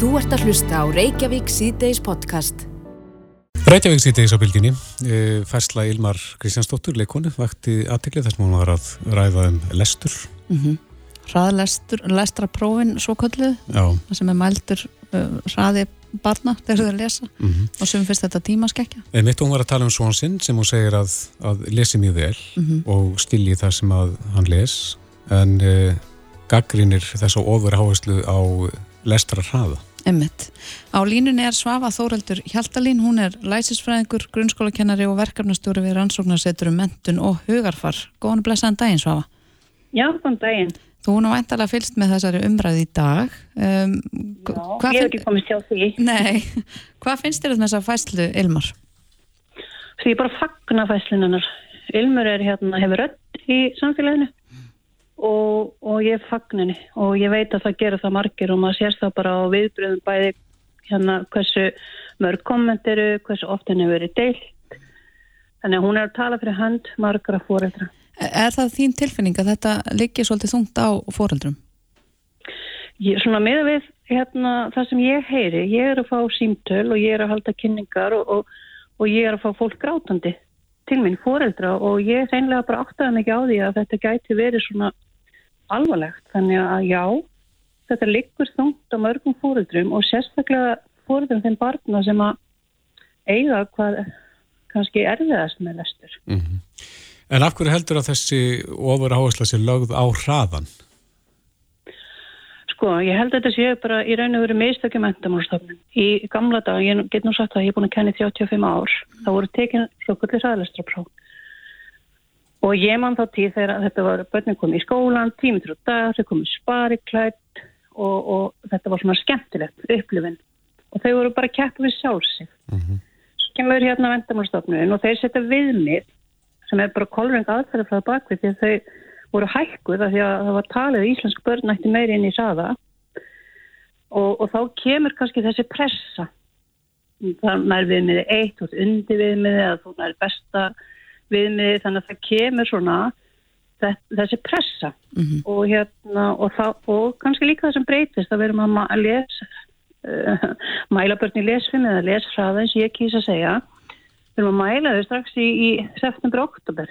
Þú ert að hlusta á Reykjavík C-Days podcast. Reykjavík síðdeis á bylginni, e, færsla Ilmar Kristjánsdóttur, leikonu, vakti aðteklið þess að hún var að ræða um lestur. Mm -hmm. Hraðlestur, lestraprófin svo kölluð, það sem er mældur uh, hraði barna þegar þau lesa mm -hmm. og sem finnst þetta tímaskekkja. En mitt hún var að tala um svon sinn sem hún segir að, að lesi mjög vel mm -hmm. og stilji það sem að hann les, en e, gaggrinir þess að ofur áherslu á lestra hraða. Emmitt. Á línunni er Svafa Þóraldur Hjaltalín, hún er læsisfræðingur, grunnskólakennari og verkefnastjóri við rannsóknarseturum mentun og hugarfar. Góðan og blessaðan daginn Svafa. Já, góðan daginn. Þú hún á eintalega fylst með þessari umræði í dag. Um, Já, ég hef ekki komið sjá því. Nei, hvað finnst þér um þessa fæslu Ilmar? Því ég bara fagna fæslunarnar. Ilmar er hérna, hefur rödd í samfélaginu og, og ég fagn henni og ég veit að það gerur það margir og maður sérst það bara á viðbröðum bæði hérna hversu mörg kommenteru, hversu oft henni verið deilt þannig að hún er að tala fyrir hand margra fóreldra Er það þín tilfinning að þetta liggi svolítið þungt á fóreldrum? Ég, svona með við hérna, það sem ég heyri, ég er að fá símtöl og ég er að halda kynningar og, og, og ég er að fá fólk grátandi til minn fóreldra og ég reynilega bara áttaði mikið á því að þetta gæti verið svona alvarlegt. Þannig að já, þetta liggur þungt á mörgum fóruldrum og sérstaklega fóruldrum þeim barna sem að eiga hvað kannski erfiðast með lestur. Mm -hmm. En af hverju heldur að þessi ofur áhersla sér lögð á hraðan? Sko, ég held að þetta sé bara í raun og veru mistökjum endamálstofnum. Í gamla dag, ég get nú sagt að ég er búin að kenni 35 ár, þá voru tekin hljókullir hraðlestrapróf Og ég man þá tíð þegar þetta var börnum komið í skólan, tímitur og dag, þau komið spariklætt og, og þetta var svona skemmtilegt upplifin. Og þau voru bara kætt við sjálfsig. Mm -hmm. Svo kemur hérna vendamálstofnun og þeir setja viðmið sem er bara kolveng aðferða frá bakvið því að þau voru hækkuð af því að það var talið að íslensk börn ætti meiri inn í saða og, og þá kemur kannski þessi pressa. Það er viðmiði eitt og undir viðmiði að þú er besta viðmiði þannig að það kemur svona þessi pressa. Mm -hmm. og, hérna, og, það, og kannski líka það sem breytist að verum að lesa uh, mæla börn í lesfim eða lesfraða eins og ég kýsa að segja. Við erum að mæla þau strax í, í september-oktober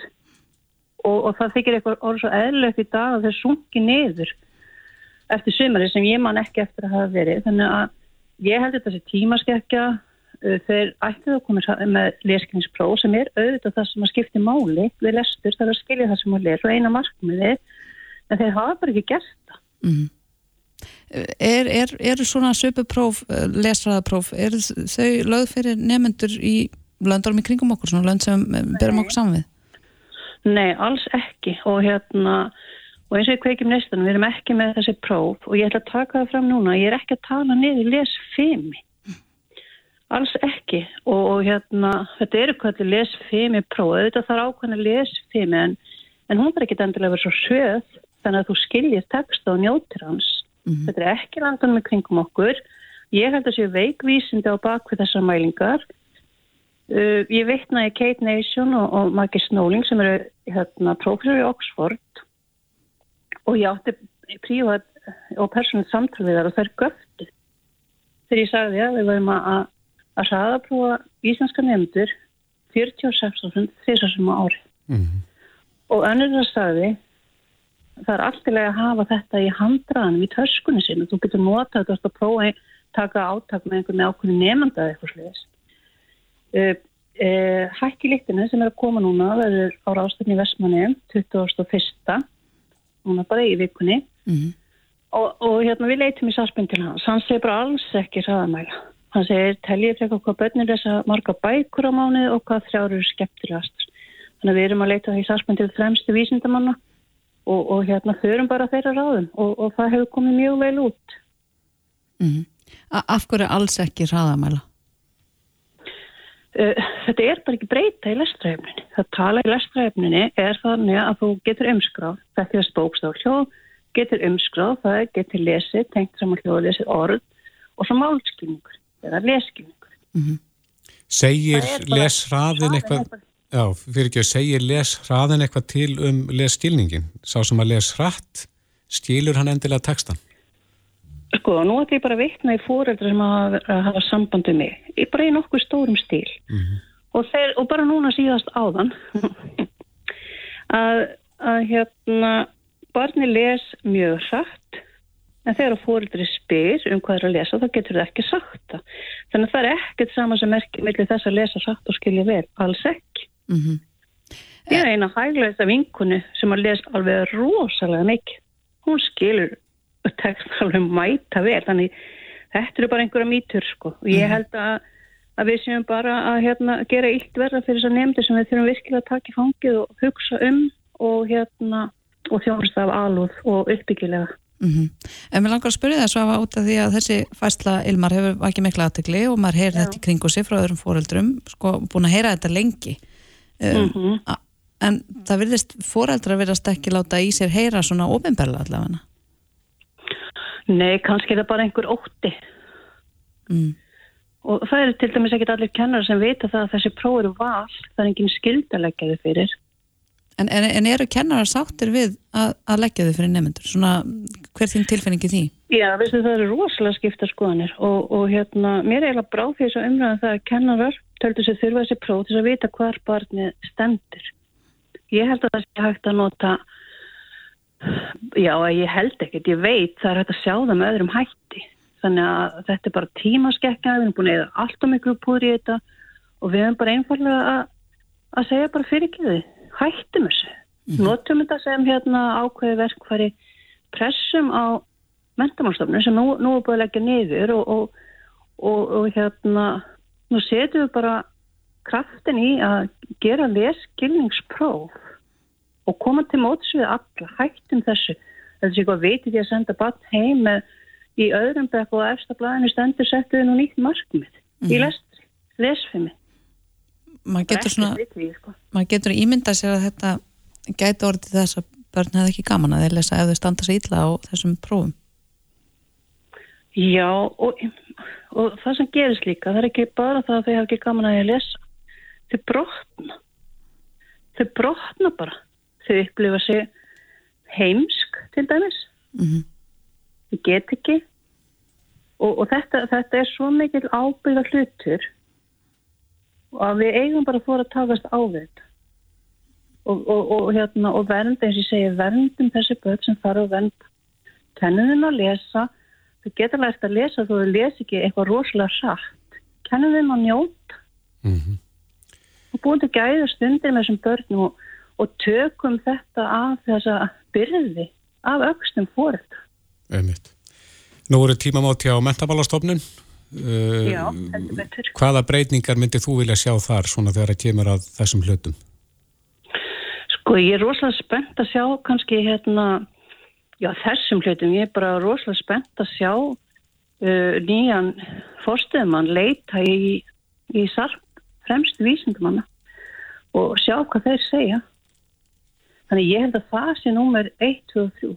og, og það þykir eitthvað orð svo eðlögt í dag að þau sunki niður eftir sumari sem ég man ekki eftir að hafa verið. Þannig að ég held þetta sé tímaskekkja þeir ættið að koma með leskningspróf sem er auðvitað það sem að skipti máli við lestur, það er að skilja það sem að les og eina markmiði, en þeir hafa bara ekki gert það. Mm. Er, er, er svona söpupróf, uh, lesraðapróf, er þau lögð fyrir nefnendur í löndarum í kringum okkur, svona lönd sem berum okkur saman við? Nei, alls ekki og hérna, og eins og ég kveikjum nestan, við erum ekki með þessi próf og ég ætla að taka það fram núna, ég er ekki að tala niður lesfimi Alls ekki og, og hérna þetta eru hvað til lesfimi prófið, þetta þarf ákvæmlega lesfimi en, en hún þarf ekki endilega að vera svo söð þannig að þú skiljir texta og njótir hans. Mm -hmm. Þetta er ekki landan með kringum okkur. Ég held að séu veikvísindi á bakvið þessar mælingar. Uh, ég veitna í Kate Nation og, og Maggie Snowling sem eru hérna, prófessor í Oxford og ég átti prívat og persónið samtal við þar og það er göftu. Þegar ég sagði að við varum að að hraðaprófa íslenska nefndur 46.000 þessar sem á ári. Mm -hmm. Og önnur það staði, það er alltilega að hafa þetta í handraðanum í töskunni sinu. Þú getur notað þetta að prófa að taka átak með einhvern ákveðin nefnda eða eitthvað sliðis. Uh, eh, uh, eh, Hækkiliktinu sem er að koma núna, er á ráðstöfni Vestmanni 21. núna bara í vikunni. Mm -hmm. Og, og hérna við leitum í sáspinn til hans. Hann segir bara alls ekki hraðamæla. Hann segir, teljið frekar hvað börnir þess að marga bækur á mánuði og hvað þrjáru skemmtilegast. Þannig að við erum að leita því sarsmyndið fremstu vísindamanna og, og hérna þauðum bara þeirra ráðum og, og það hefur komið mjög vel út. Mm -hmm. Af hverju alls ekki ráðamæla? Uh, þetta er bara ekki breyta í lestræfninni. Það tala í lestræfninni er þannig að þú getur umskráð, þetta er spókstaf hljóð, getur umskráð, það getur lesið, tengt saman hljóð, lesið orð og svo málskilningur eða leskilningur. Mm -hmm. Segir lesraðin eitthvað, eitthvað, já, fyrir ekki að segir lesraðin eitthvað til um lesskilningin? Sá sem að les hratt, skilur hann endilega textan? Sko, nú ætlum ég bara að veitna í fóreldra sem hafa, hafa sambandi mig. Ég bara í nokkuð stórum stíl. Mm -hmm. og, þeir, og bara núna síðast áðan að, að hérna barni les mjög hratt en þegar fóreldri spyr um hvað er að lesa þá getur það ekki sagt það. Þannig að það er ekkert sama sem er með þess að lesa hratt og skilja vel. Alls ekki. Mm -hmm. Ég er eina hæglega vinkunni sem að lesa alveg rosalega mikið. Hún skilur tekst alveg mæta vel þannig þetta eru bara einhverja mýtur sko og ég mhm. held að, að við séum bara að hérna, gera illt verða fyrir þess að nefndi sem við þurfum virkilega að taka í fangið og hugsa um og hérna og þjónast af alúð og uppbyggilega mm -hmm. En mér langar að spyrja það svo að út af því að þessi fæsla Ilmar hefur ekki mikla aðtegli og maður heyrir þetta í kringu sig frá öðrum fóreldrum sko búin að heyra þetta lengi mm -hmm. um, en það virðist fóreldra virðast ekki láta í sér heyra svona ofinberla allavega Nei, kannski er það bara einhver ótti. Mm. Og það eru til dæmis ekkit allir kennar sem vita það að þessi próf eru val, það er enginn skildalegjaði fyrir. En, en, en eru kennarar sáttir við að, að leggja þau fyrir nefnendur? Svona, hver þín tilfinningi því? Já, veistu það eru rosalega skipta skoðanir og, og hérna, mér er eiginlega bráð því að umræða það að kennarar töldu sér þurfa þessi próf til að vita hvar barnið stendur. Ég held að það sé hægt að nota Já, ég held ekkert, ég veit það er hægt að sjá það með öðrum hætti þannig að þetta er bara tímaskekka við erum búin að eða allt og miklu púri í þetta og við erum bara einfallega að, að segja bara fyrir ekki þið hættum þessu, mm -hmm. notum þetta sem hérna ákveði verkfæri pressum á mentamálstofnum sem nú, nú er búin að leggja niður og, og, og, og hérna nú setjum við bara kraftin í að gera leskilningspróf og koma til móts við alla, hættum þessu þessi eitthvað veitir því að senda barn heim með, í öðrum bekk og eftir blæðinu stendur settuði nú nýtt markmið mm -hmm. í mhm. lesfimi maður getur svona því, sko. maður getur ímynda sér að þetta gæti orðið þess að börn hefði ekki gaman að þeir lesa ef þau standa sér ítla á þessum prófum. Já og, og það sem gerist líka það er ekki bara það að þau hafa ekki gaman að þeir lesa. Þau brotna. Þau brotna bara. Þau upplifa sig heimsk til dæmis. Mm -hmm. þau get ekki. Og, og þetta, þetta er svo mikil ábyrða hlutur og við eigum bara að fóra að takast á þetta og, og, hérna, og vernd eins og ég segi verndum þessi börn sem fara að venda kennum að lesa þau geta lært að lesa þau lesi ekki eitthvað rosalega rætt kennum þeim að njóta mm -hmm. og búin til gæða stundir með þessum börnum og og tökum þetta af þessa byrði af aukstum fóröld. Nú eru tímamáti á mentabálastofnun. Já, heldur betur. Hvaða breytingar myndir þú vilja sjá þar svona þegar það kemur að þessum hlutum? Sko ég er rosalega spennt að sjá kannski hérna, já þessum hlutum, ég er bara rosalega spennt að sjá uh, nýjan fórstuðumann leita í, í sarp fremst vísindumanna og sjá hvað þeir segja. Þannig ég held að það sé númer 1, 2 og 3.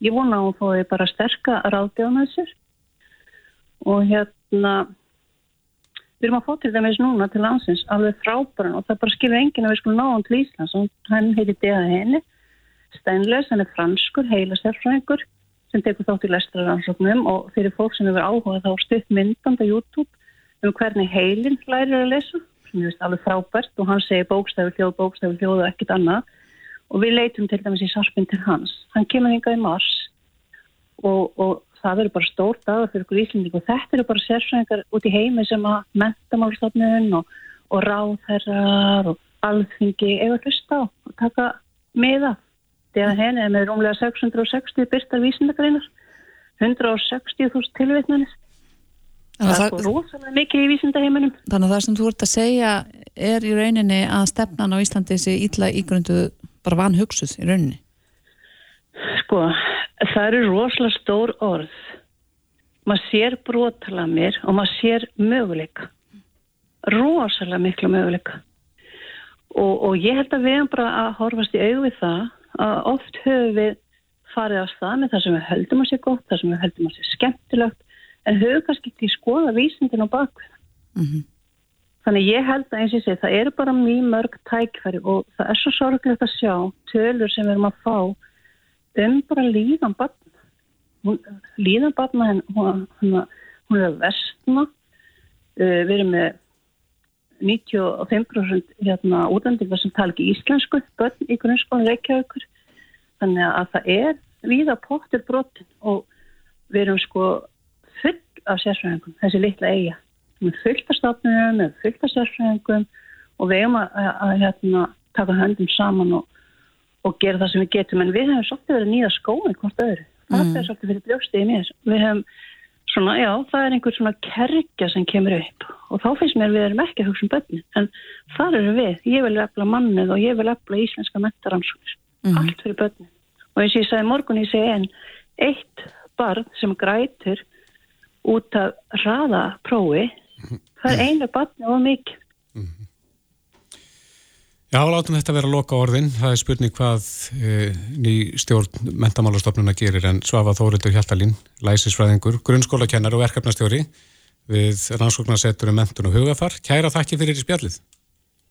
Ég vona að hún fóði bara sterka ráðgjáðan þessir og hérna við erum að fá til dæmis núna til landsins alveg frábæran og það bara skilur enginn að við skulum ná hann til Íslands og hann heiti Deða henni Steinleis, hann er franskur, heilasérfræðingur sem tekur þátt í lestraransóknum og fyrir fólk sem hefur áhugað þá stutt myndband á YouTube um hvernig heilin lærir að lesa sem er alveg frábært og hann segir bókstæfi hljóð, bókstæfi hljóð og ekkit annað og við leitum til dæmis í sarpinn til hans. Hann kemur hingað í mars og, og það verður bara stór dagar fyrir okkur íslending og þetta eru bara sérfræðingar út í heimi sem að mentamálstofnun og, og ráðherrar og alþingi eða hlusta á og taka með það. Þegar henni er með rúmlega 660 byrstar vísindagreinar, 160.000 tilvitnanir. Það er sko rosalega mikið í vísindaheiminum. Þannig að það sem þú ert að segja er í rauninni að stefnan á Íslandi sé ítla ígrunduð bara vanhugsuð í rauninni? Sko, það eru rosalega stór orð. Maður sér brotalamir og maður sér möguleika. Rosalega miklu möguleika. Og, og ég held að við erum bara að horfast í auðvið það að oft höfum við farið á stað með það sem við höldum að sé gott, það sem við höldum að sé skemmtilegt, en höfum kannski ekki skoða vísindin á bakvið. Mm -hmm. Þannig ég held að eins og ég segi það eru bara mjög mörg tækfæri og það er svo sorglegt að sjá tölur sem við erum að fá um bara líðan barn. hún, líðan barna henn, hún, hún, er að vestna, uh, við erum með 95% hérna útendingar sem tala ekki íslensku, börn í grunnskólan reykjaukur, þannig að það er viða pottir brotin og við erum sko full af sérfræðingum, þessi litla eiga, með fullt af stafnum, með fullt af sérfræðingum og við eigum að, að, að hérna, taka höndum saman og, og gera það sem við getum, en við hefum svolítið verið nýja skóin hvort öðru, það mm. er svolítið fyrir brjóstið í mér, við hefum svona, já, það er einhver svona kerkja sem kemur upp. Og þá finnst mér við erum ekki að hugsa um bönni, en þar eru við, ég vil efla mannið og ég vil efla íslenska mentaransóknir, mm. allt fyrir bönni og eins og ég sagði morgun, ég segi en eitt barn sem grætur út af raðaprófi, það er einu barni og mikið Já, látum þetta vera að loka orðin. Það er spurning hvað e, ný stjórn mentamálastofnuna gerir en Svafa Þórildur Hjaltalín, læsisfræðingur, grunnskólakennar og verkefnastjóri við rannsóknarsettur um mentun og hugafar. Kæra þakki fyrir í spjallið.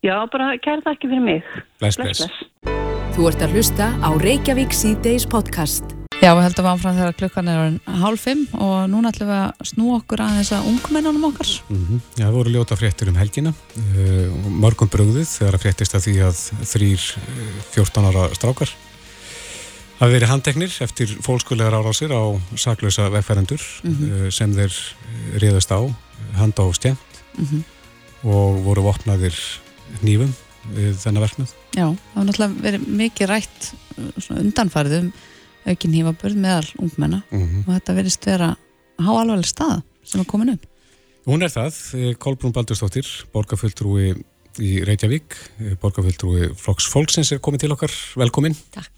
Já, bara kæra þakki fyrir mig. Bless, bless. bless. Þú ert að hlusta á Reykjavík C-Days podcast. Já, við heldum áfram þegar klukkan er hálf fimm og núna ætlum við að snú okkur að þessa ungmennunum okkar. Mm -hmm. Já, það voru ljóta fréttir um helgina uh, mörgum bröðið þegar að fréttist að því að þrýr 14 ára strákar hafi verið handteknir eftir fólkskulegar árásir á saklausa vegfærandur mm -hmm. uh, sem þeir riðast á handa á stjent mm -hmm. og voru vopnaðir nýfum við þennan verknuð. Já, það var náttúrulega verið mikið rætt undanfarið um aukin hífabörð meðal ungmenna mm -hmm. og þetta verist vera há alveg stað sem er komin upp. Hún er það, eh, Kolbrún Baldurstóttir, borgarfulltrúi í Reykjavík, eh, borgarfulltrúi Flokks Folksins er komin til okkar, velkomin. Takk.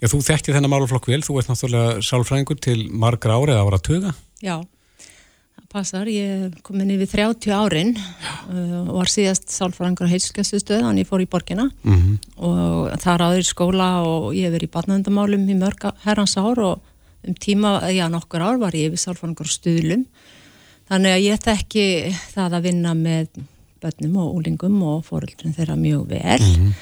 Já, þú þekkti þennan máluflokk vel, þú ert náttúrulega sálfræðingur til margra ári eða ára tuga. Já, passar, ég kom inn yfir 30 árin uh, og var síðast sálfræðingur á heilskessustöð, þannig ég fór í borgina. Mm -hmm. og það ráður í skóla og ég hef verið í barnavendamálum í mörg herrans ár og um tíma, já nokkur ár var ég yfir sálfræðingur á stuðlum. Þannig að ég þekki það að vinna með börnum og úlingum og fóröldrum þeirra mjög vel. Mm -hmm.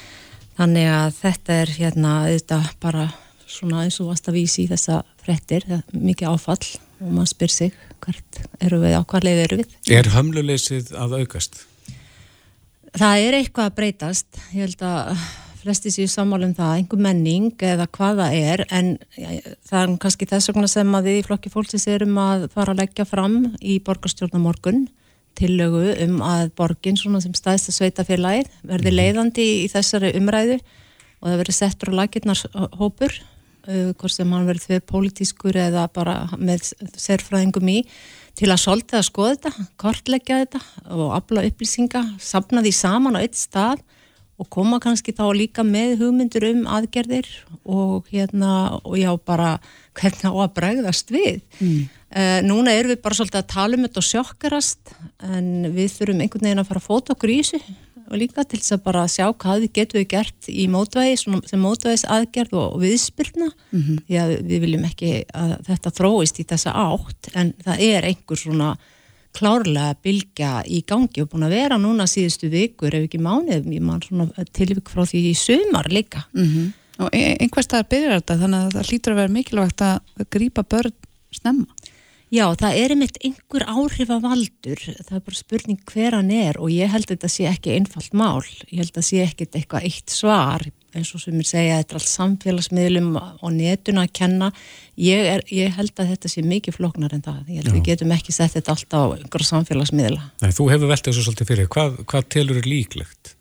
þannig að þetta er hérna þetta bara svona eins og vast að vísi í þessa frettir, mikið áfall og maður spyr sig hvert eru við á hvað leið eru við. Er hömluleysið að aukast? Það er eitthvað að breytast, ég held að flesti séu sammálum það, einhver menning eða hvað það er, en það er kannski þess vegna sem að við í flokki fólksins erum að fara að leggja fram í borgarstjórnamorgun tillögu um að borgin svona sem staðist að sveita félagið verði mhm. leiðandi í þessari umræðu og það verði settur á lakirnar hópur hvort sem hann verið þveið pólitískur eða bara með sérfræðingum í til að solta að skoða þetta, kortleggja þetta og afla upplýsinga, sapna því saman á eitt stað og koma kannski þá líka með hugmyndur um aðgerðir og hérna og já bara hvernig á að bregðast við. Mm. Uh, núna erum við bara svolítið að tala um þetta og sjokkarast en við þurfum einhvern veginn að fara að fóta okkur í þessu og líka til þess að bara sjá hvað við getum við gert í mótvægi, sem mótvægis aðgerð og viðspyrna mm -hmm. því að við viljum ekki að þetta þróist í þessa átt en það er einhver svona klárlega bylgja í gangi og búin að vera núna síðustu vikur ef ekki mánuð, ég man svona tilvík frá því í sömar líka mm -hmm. og einhver staðar byrjar þetta þannig að það hlýtur að vera mikilvægt að grípa börn snemma Já, það er einmitt einhver áhrif af valdur, það er bara spurning hver hann er og ég held að þetta sé ekki einfalt mál, ég held að sé ekkit eitthvað eitt svar, eins og sem ég segja þetta er allt samfélagsmiðlum og netuna að kenna, ég, er, ég held að þetta sé mikið floknar en það. Ég held að við getum ekki sett þetta allt á einhverja samfélagsmiðla. Nei, þú hefur veltið þessu svolítið fyrir, hvað, hvað telur er líklegt?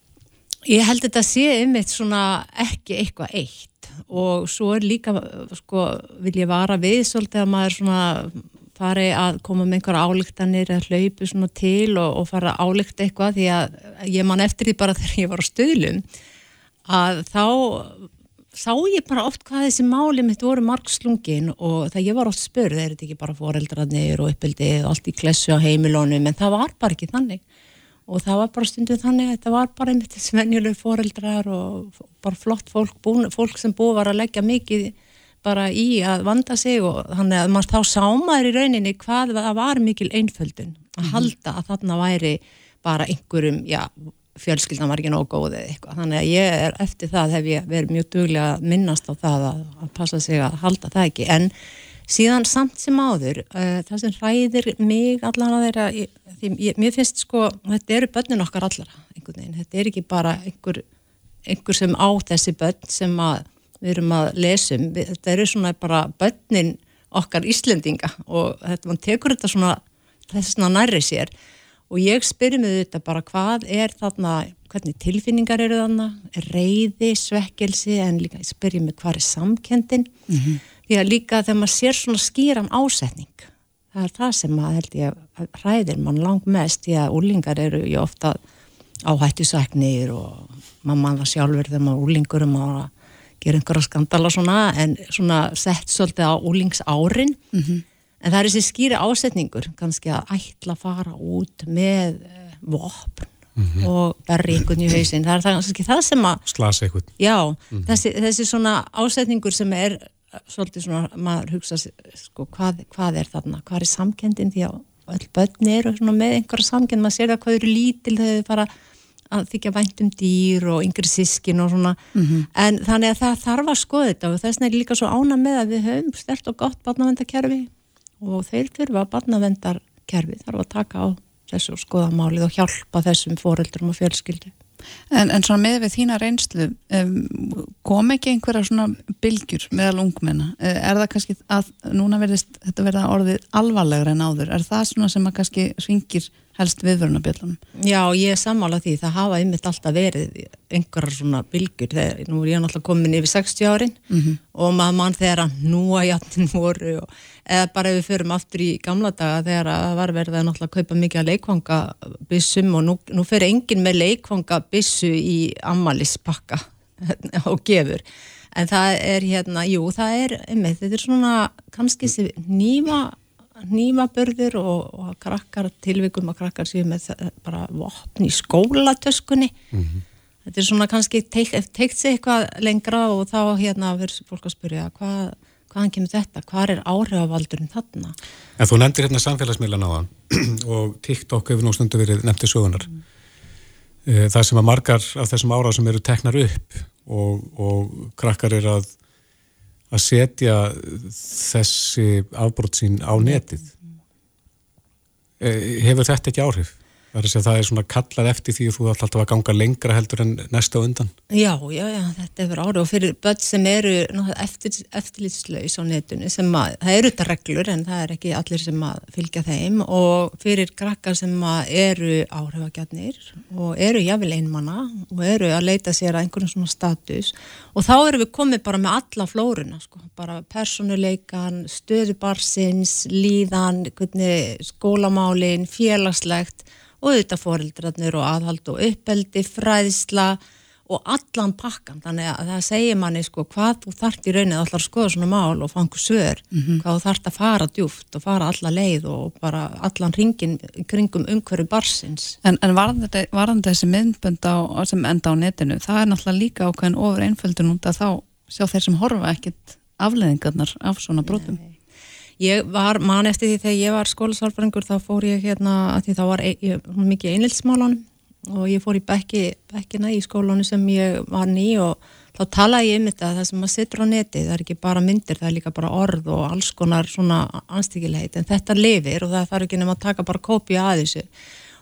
Ég held að þetta sé einmitt svona ekki eitthvað eitt. Og svo er líka, sko, vil ég vara við svolítið að maður svona fari að koma með einhverja álíktanir eða hlaupu svona til og, og fara að álíkta eitthvað því að ég man eftir því bara þegar ég var á stöðlum að þá sá ég bara oft hvað þessi máli mitt voru margslungin og það ég var oft spörð, er þetta ekki bara foreldrarnir og uppbildi og allt í klessu á heimilónum en það var bara ekki þannig. Og það var bara stundum þannig að þetta var bara einmitt þessi venjuleg foreldrar og bara flott fólk, búin, fólk sem búið var að leggja mikið bara í að vanda sig og þannig að maður þá sá maður í rauninni hvað það var mikil einföldun að mhm. halda að þarna væri bara einhverjum, já, fjölskyldan var ekki nóg góð eða eitthvað, þannig að ég er eftir það hef ég verið mjög duglega að minnast á það að, að passa sig að halda það ekki, en síðan samt sem áður uh, það sem hræðir mig allan að þeirra því ég, mér finnst sko þetta eru börnin okkar allara einhvern veginn, þetta er ekki bara einhver, einhver sem á þessi börn sem að við erum að lesum, þetta eru svona bara börnin okkar Íslendinga og þetta, mann tekur þetta svona þess að næri sér. Og ég spyrir mig þetta bara hvað er þarna, hvernig tilfinningar eru þarna, reyði, svekkelsi en líka ég spyrir mig hvað er samkendin mm -hmm því að líka þegar maður sér svona skýran ásetning það er það sem maður held ég að hræðir mann langt mest því að úlingar eru ofta áhættisæknir og maður mann það sjálfur þegar maður úlingur um að gera einhverja skandala svona en svona sett svolítið á úlingsárin mm -hmm. en það er þessi skýri ásetningur kannski að ætla að fara út með eh, vopn Mm -hmm. og berri einhvern í hausin það er það, það sem að slasa einhvern já, mm -hmm. þessi, þessi svona ásetningur sem er svolítið svona, maður hugsa sko, hvað, hvað er þarna, hvað er samkendin því að öll börn eru með einhverja samkend, maður sér það hvað eru lítil þegar þau fara að þykja væntum dýr og yngri sískin og svona mm -hmm. en þannig að það þarf að skoða þetta og þess vegna er líka svo ána með að við höfum stert og gott barnavendarkerfi og þeir þurfa barnavendarkerfi þarf að taka á þessu skoðamálið og hjálpa þessum foreldrum og fjölskyldu En, en svona með við þína reynslu kom ekki einhverja svona bylgjur meðal ungmenna? Eh, er það kannski að núna verðist þetta verða orðið alvarlegra en áður? Er það svona sem að kannski svingir helst viðvörunabjöldunum? Já, ég er sammála því. Það hafa ymitt alltaf verið einhverjar svona bylgjur. Þegar, nú er ég náttúrulega komin yfir 60 árin mm -hmm. og maður mann þegar að núa játtin voru og eða bara ef við förum aftur í gamla daga þegar að var verið að náttúrulega kaupa mikið að leikvangabissum og nú, nú fer enginn með leikvangabissu í ammalispakka og gefur en það er hérna, jú það er einmitt, þetta er svona kannski nýma nýmabörður og, og krakkar tilvikum að krakkar séu með bara vopn í skólatöskunni mm -hmm. þetta er svona kannski teikt, teikt sig eitthvað lengra og þá hérna verður fólk að spyrja hvað hvaðan kemur þetta, hvað er áhrifavaldurinn þarna? En þú nefndir hérna samfélagsmiðlan á það og TikTok hefur nú stundu verið nefntið sögunar. Mm. Eh, það sem að margar af þessum árað sem eru teknar upp og, og krakkar er að, að setja þessi afbrót sín á netið. Eh, hefur þetta ekki áhrif? Það er svona kallað eftir því að þú ætla alltaf að ganga lengra heldur en næsta undan. Já, já, já, þetta er verið árið og fyrir börn sem eru eftir, eftirlýtslaus á netinu sem að, það eru þetta reglur en það er ekki allir sem að fylgja þeim. Og fyrir krakkar sem að eru áhrifagjarnir og eru jáfnvel einmanna og eru að leita sér að einhvern svona status. Og þá eru við komið bara með alla flórunna, sko, bara personuleikan, stöðubarsins, líðan, skólamálin, félagslegt og auðvitað fóreldrarnir og aðhald og uppeldi, fræðisla og allan pakkan, þannig að það segir manni sko hvað þú þart í raunin allar að skoða svona mál og fangu svör mm -hmm. hvað þú þart að fara djúft og fara alla leið og bara allan ringin kringum umhverju barsins En, en varðan þessi myndbönd á, sem enda á netinu, það er náttúrulega líka ákveðin ofur einföldun út að þá sjá þeir sem horfa ekkit afleðingarnar af svona brotum Nei. Ég var, man eftir því þegar ég var skólasálfræðingur þá fór ég hérna, því þá var ég, mikið einilsmálan og ég fór í bekki, bekkina í skólanu sem ég var ný og þá talaði ég um þetta, það sem maður sittur á neti, það er ekki bara myndir, það er líka bara orð og alls konar svona anstíkilheit, en þetta lifir og það þarf ekki nema að taka bara kópið að þessu.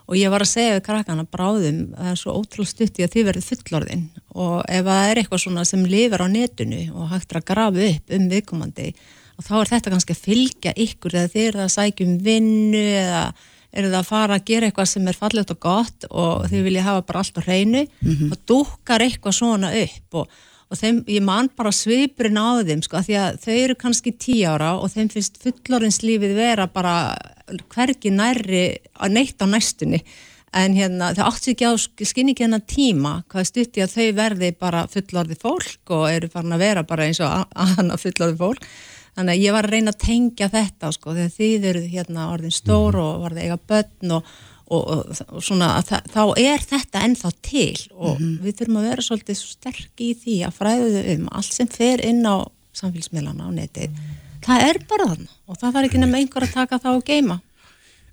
Og ég var að segja við krakkana bráðum, það er svo ótrúlega stutt í að þið verður fullorðin og ef það er eitthvað svona sem lifir á netinu og hægt að grafa upp um viðkomandi og þá er þetta kannski að fylgja ykkur eða þið eru að sækjum vinnu eða eru það að fara að gera eitthvað sem er fallegt og gott og þið vilja hafa bara allt á hreinu mm -hmm. og dúkar eitthvað svona upp og, og þeim, ég man bara svipurinn á þeim sko því að þau eru kannski tí ára og þeim finnst fullorinnslífið vera bara hvergi nærri að neitt á næstunni en hérna þau átti ekki á skinn ekki hennar tíma hvað stutti að þau verði bara fullorði fólk og eru farin að vera bara eins og annað fullorði fólk Þannig að ég var að reyna að tengja þetta sko þegar þið eru hérna orðin stór mhm. og varði eiga börn og, og, og, og svona þá er þetta ennþá til og mm við þurfum að vera svolítið sterk í því að fræðu um allt sem fer inn á samfélagsmiðlana á netið. Mm. Það er bara þann og það þarf ekki nefn einhver að taka þá og geima.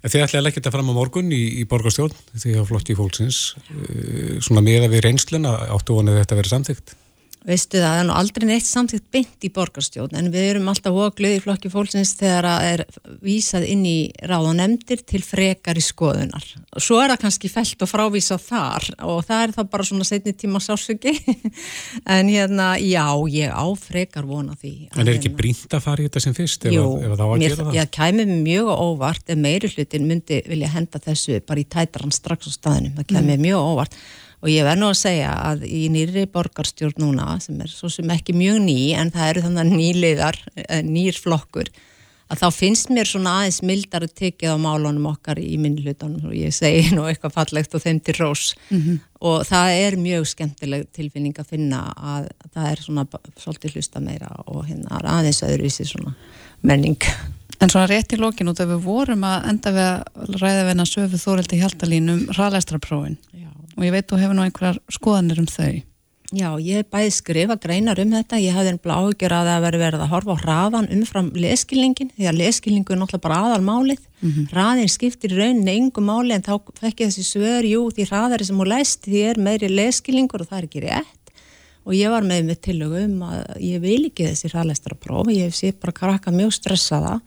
Þið ætlaði að leggja þetta fram á morgun í, í borgarstjórn því að flott í fólksins eh, svona með að við reynsluna áttu vonið þetta að vera samþygt? Veistu það, það er nú aldrei neitt samtíkt beint í borgarstjórn en við erum alltaf óglöð í flokki fólksins þegar það er vísað inn í ráð og nefndir til frekar í skoðunar. Svo er það kannski felt og frávísað þar og það er það bara svona setni tíma sásöki en hérna, já, ég á frekar vona því. En er ekki brínt að fara í þetta sem fyrst ef, Jú, ef það á að mér, gera það? ég kæmi mjög óvart ef meiri hlutin myndi vilja henda þessu bara í tætaran strax á staðinum, það kæmi mjög óvart og ég verð nú að segja að í nýri borgarstjórn núna sem er svo sem ekki mjög ný en það eru þannig nýliðar, nýr flokkur að þá finnst mér svona aðeins mildar að tekið á málunum okkar í minnlutunum og ég segi nú eitthvað fallegt og þeim til rós og það er mjög skemmtileg tilfinning að finna að það er svona svolítið hlusta meira og hérna aðeins öðruvísi svona menning. En svona rétt í lokin út að við vorum að enda við að ræða við hennar söfu Þóreldi Hjaltalín um hraðlæstraprófin Já. Og ég veit þú hefur nú einhverjar skoðanir um þau. Já, ég hef bæði skrifa greinar um þetta, ég hafði en bláhugjur að það veri verið að horfa á hraðan umfram leskilningin, því að leskilningu er náttúrulega bara aðalmálið, hraðin skiptir rauninni engum máli en þá fekk ég þessi svör, jú, því hraðari sem hún læst því er meiri leskilningur og það er ekki rétt. Og ég var með með tillögu um að ég vil ekki þessi hraðlæstra próf, ég séð bara krakka mjög stressaða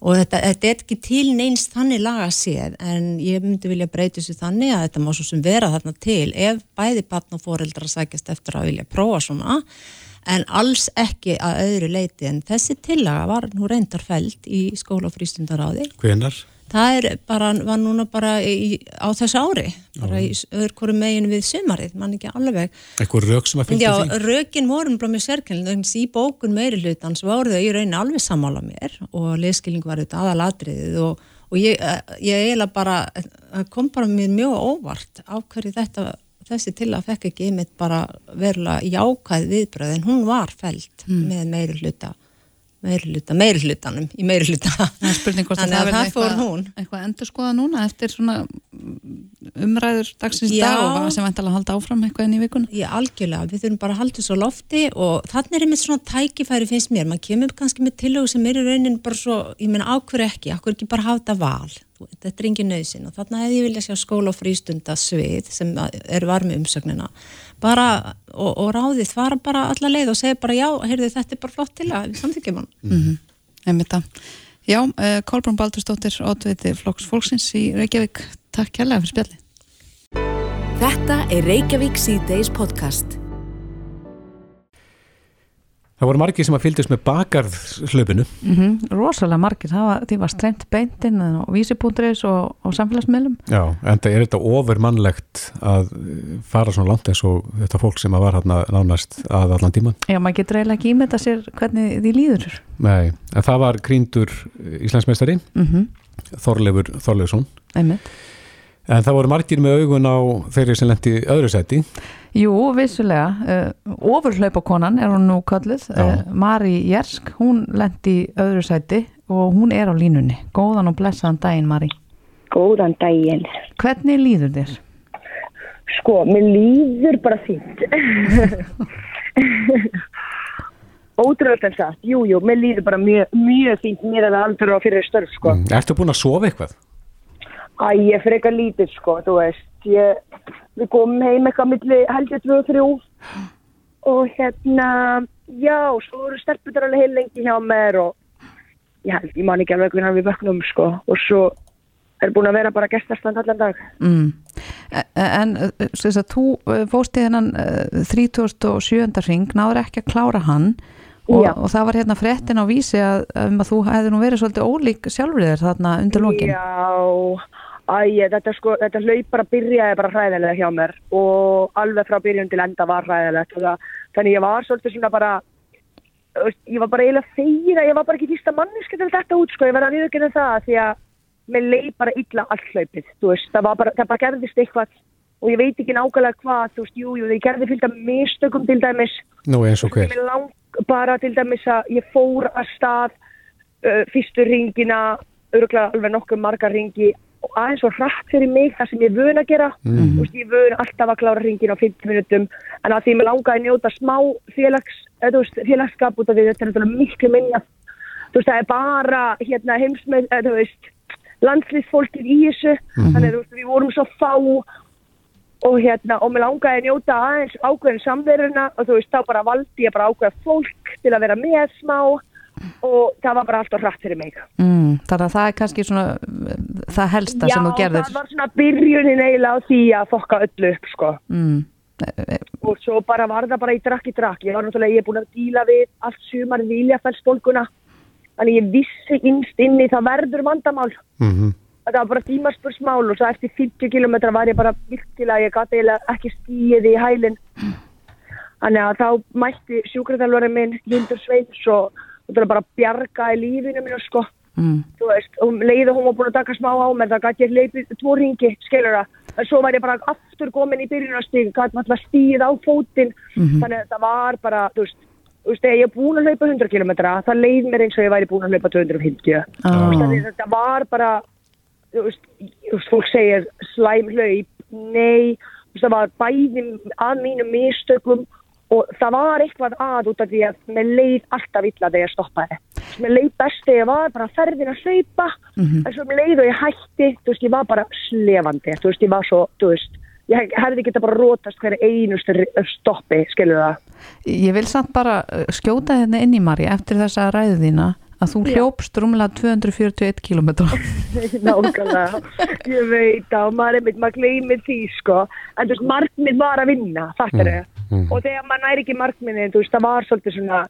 og þetta, þetta er ekki til neins þannig laga séð en ég myndi vilja breyta þessu þannig að þetta má svo sem vera þarna til ef bæði barn og foreldra sækjast eftir að vilja prófa svona en alls ekki að öðru leiti en þessi tillaga var nú reyndar fælt í skóla og frístundaráði Hvenar? Það er bara, var núna bara í, á þessu ári, bara í öðru megin við sumarið, mann ekki alveg. Eitthvað rauk sem að fylgja Já, því? rökin voru bara mjög þannig að í bókun meiri hlutans voru þau í rauninni alveg sammála mér og leskilning var þetta aðalatriðið og, og ég, ég eiginlega bara, það kom bara mér mjög óvart á hverju þetta, þessi til að fekk ekki einmitt bara verulega jákæð viðbröð en hún var felt með meiri hluta meiri hlutanum í Það að Þannig það að verði það fór hún. eitthvað endur skoða núna eftir svona umræður dagsins Já. dag og sem væntalega halda áfram eitthvað inn í vikuna. Já, algjörlega, við þurfum bara að halda þessu á lofti og þannig er einmitt svona tækifæri finnst mér, maður kemur kannski með tillögu sem er í raunin bara svo, ég meina ákveður ekki, ákveður ekki bara hafa þetta val, þetta er engin nöðsin og þannig hefði ég vilja sjá skóla og frístunda svið sem er varmi umsögnina, bara og, og ráðið fara bara alla leið og segja bara já, heyrðu þetta er bara flott til að við samþykjum hann. Mm -hmm. Einmitt það. Já, uh, Kolbrún Baldursdóttir, ótviti Flokks Fólksins í Reykjavík. Takk kærlega fyrir spjalli. Þetta er Reykjavík C-Days podcast. Það voru margir sem að fylgdist með bakarðslöpunu. Mm Rosalega margir, það var, því var streymt beintinn og vísipúndreis og, og samfélagsmiðlum. Já, en það er þetta ofurmannlegt að fara svona langt eins og þetta fólk sem að var hérna nánast að allan tíman. Já, maður getur eiginlega ekki ímynda sér hvernig því líður. Nei, en það var Gríndur Íslandsmeistari, Mm -hmm. Þorleifur Þorleifsson. Einmitt. En það voru margir með augun á þeirri sem lendi í öðru seti. Jú, vissulega. Uh, ofurhlaupakonan er hún nú kalluð. Já. Uh, Mari Jersk, hún lendi í öðru sæti og hún er á línunni. Góðan og blessaðan daginn, Mari. Góðan daginn. Hvernig líður þér? Sko, mér líður bara fínt. Ótrúlega en satt, jú, jú, mér líður bara mjög, mjög fínt mér er það aldrei á fyrir störf, sko. Mm. Ertu búin að sofa eitthvað? Æ, ég fyrir eitthvað lítið, sko, þú veist, ég, við komum heim eitthvað milli held ég tvö og þrjú og hérna, já, svo voru stelputar alveg heil lengi hjá mér og ég held, ég man ekki alveg hvernig við vöknum, sko, og svo er búin að vera bara gestastand allan dag. Mm. E- En uh, þess að þú uh, fóst í þennan uh, 37. ring, náður ekki að klára hann og, og það var hérna fréttin á vísi að, um að þú hefði nú verið svolítið ólík sjálfur þér þarna undir lokin. Já, æ, þetta sko, þetta hlaup bara byrjaði bara hræðilega hjá mér og alveg frá byrjun til enda var það, þannig ég var svolítið svona bara, ég var bara eiginlega að ég var bara ekki fyrsta manneska til þetta út, sko, ég verði að viðkynna það því að mér leið bara illa allt hlaupið, veist, það var bara, það bara gerðist eitthvað og ég veit ekki nákvæmlega hvað, þú veist, jú, jú, ég gerði fylgta mistökum til dæmis. Nú eins og hver? Bara til dæmis að ég fór að stað uh, fyrstu ringina, öruglega alveg nokkuð marga ringi aðeins svo hratt fyrir mig það sem ég vön að gera. Þú veist, ég vön alltaf að klára ringin á 50 minutum en að því ég mér langaði að njóta smá félags, þú veist, félagskap út af því þetta er miklu minna. Þú veist, það er bara hérna heimsmeð, veist, landslýsfólkið í þessu, þannig að veist, við vorum svo fá og hérna, og mér langaði að njóta aðeins ákveðin samveruna og þú veist, þá bara valdi ég bara ákveða fólk til að vera með smá og það var bara alltaf hratt fyrir mig. Mm, þannig að það er kannski svona það helsta sem þú gerðir. Já, það var svona byrjunin eiginlega á því að fokka öllu upp, sko. Mm, og svo bara var það bara í drakk í drakk. Ég var náttúrulega, ég er búin að díla við allt sumar viljafælsbólguna þannig ég vissi innst inni það verður vandamál. Mm það var bara tímaspursmál og svo eftir 50 km var ég bara virkilega, ég gæti eiginlega ekki stíið í hælinn. Þannig að þá mætti sjúkraþjálfari minn Lindur Það er bara að bjarga í lífinu mínu sko. Mm, þú veist, og leiði hún var búin að taka smá á mér það gæti ég leipið tvo ringi, skilur það? En svo var ég bara aftur komin í byrjunastík gæti maður stíð á fótinn. Þannig að það var bara, þú veist þú veist, ég er búin að hlaupa 100 km það leið mér eins og ég væri búin að hlaupa 250 á, Þú veist, þannig að þetta var bara þú veist, fólk segir slæm hlaup, nei það var bæði að mínum mistökum og það var eitthvað að út af því að mér leið alltaf illa þegar ég stoppaði. Mér leið best þegar ég var bara ferðin að hlaupa en svo mér leið og ég hætti. Þú veist, ég var bara slefandi. Þú veist, ég var svo, þú veist ég hefði geta bara rótast hverju einustu stoppi, skilur það? Ég vil samt bara uh, skjóta hérna inn í Mari eftir þessa ræðu þína að þú hljópst rúmlega 241 km Nákvæmlega, ég veit á, maður er mitt, maður gleymið því sko, en þú veist, markmið var að vinna, fattar þau, Mm. Og þegar maður næri ekki markmiðin, þú veist, það var svolítið svona,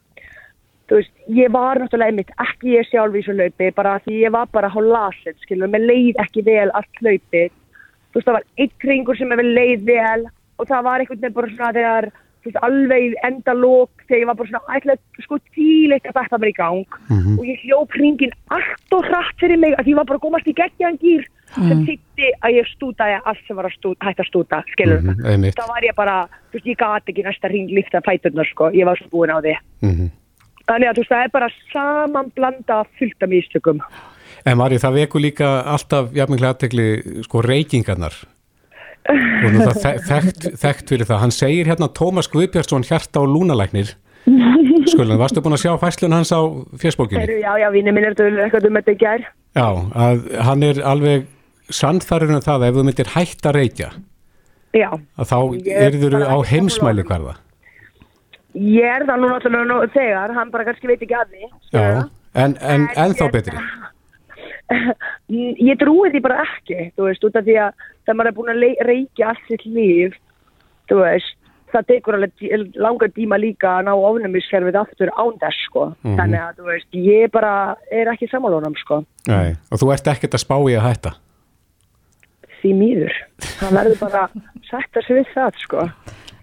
veist, ég var náttúrulega einmitt, ekki ég sjálf í þessu laupi, bara því ég var bara hálf lasinn, skilur, mér leið ekki vel allt laupi, þú veist, það var einn kringur sem mér leið vel, og það var einhvern veginn bara svona þegar, veist, alveg enda lók, þegar ég var bara svona, ætlaði sko tíleitt að þetta mér í gang, og ég hljóp hringin allt og hratt fyrir mig, að ég var bara komast í geggjaðan gýr, sem þýtti að ég stútaði allt sem var að stúta, hægt að stúta, skilur Mhm, einmitt. þá var ég bara, þú veist, ég gati ekki næsta hring lífta fæturnar, sko, ég var svo búin á því Mhm. þannig að þú veist, það er bara saman blanda fullt af místökum En Mari, það veku líka alltaf jafnmiklega aðtekli sko reykingarnar og nú það þe- þekkt, þekkt fyrir það. Hann segir hérna Tómas Guðbjörnsson hjarta og lúnalæknir Skulun, varstu búin að sjá fæslun hans á? Heru, já, já, vinni minn er eitthvað um þetta í gær Já, að hann er alveg sannfærin um það að ef þú myndir hætta að reykja já, að þá er yrður bara á heimsmæli hverða. ég er það nú náttúrulega nú, þegar, hann bara kannski veit ekki að því Já, en, en ennþá ég- betri. ég trúi því bara ekki þú veist, út af því að þegar maður er búin að reykja allt sitt líf þú veist, það tekur alveg langan tíma líka að ná ofnumiskerfið aftur án þess, sko Mhm. þannig að, þú veist, ég bara er ekki sammálunum, sko Nei, og þú ert ekkert að spá í að hætta. Því mýður, það verður bara að setja sig við það, sko.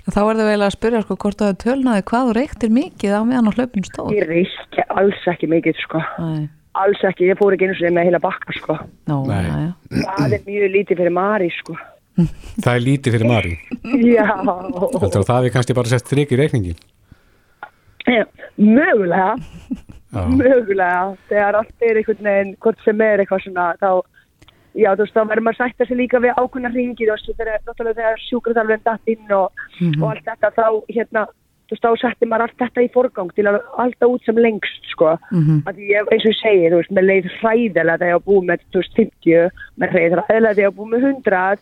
Þá er það vel að spyrja sko hvort þú hefur tölnaði hvað þú reyktir mikið á meðan á hlaupin stóð? Ég reykja alls ekki mikið, sko. Æ, alls ekki, ég fór ekki einu sinni með heila bakka, sko. Nó, Nei. já, já. það er mjög lítið fyrir Mari, sko. Það er lítið fyrir Mari. já, Heldur að það er kannski bara sett strik í reikningin. mögulega. Já. mögulega, þegar allt er einhvern veginn, hvort sem er eitthvað svona, þá, já, þú veist, þá verður maður að sætta sig líka við ákveðna ringi, þú veist, náttúrulega þegar sjúkraþjálfurinn datt inn og, og allt þetta, þá, hérna, þú veist, þá setti maður allt þetta í forgang til að alltaf út sem lengst, sko, Mhm. að ég, eins og ég segi, þú veist, með leið hræðilega þegar ég var búið með, þú veist, 50, með leið hræðilega þegar ég var búið með 100,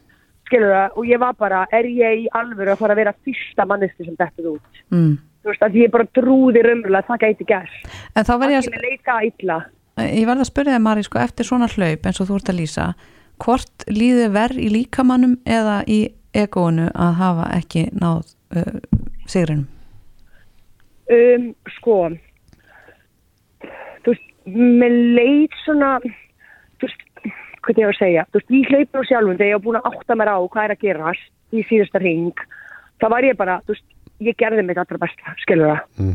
skilur það, og ég var bara, er ég í alvöru að fara að vera fyrsta manneski sem dettið út, Mm. þú veist, að ég bara trúði raunverulega að það gæti gert en þá verð ég að að ég leik það illa ég verð að spyrja þig Mari sko eftir svona hlaup eins og þú ert að lýsa hvort líði verð í líkamannum eða í egóinu að hafa ekki náð uh, sigrinum? Um, sko þú veist, með leit svona þú veist, hvað ég var að segja þú veist, ég hlaupi nú sjálfum þegar ég var búin að átta mér á hvað er að gerast í síðasta ring þá var ég bara, þú veist, ég gerði mitt allra besta, skilur það? Mm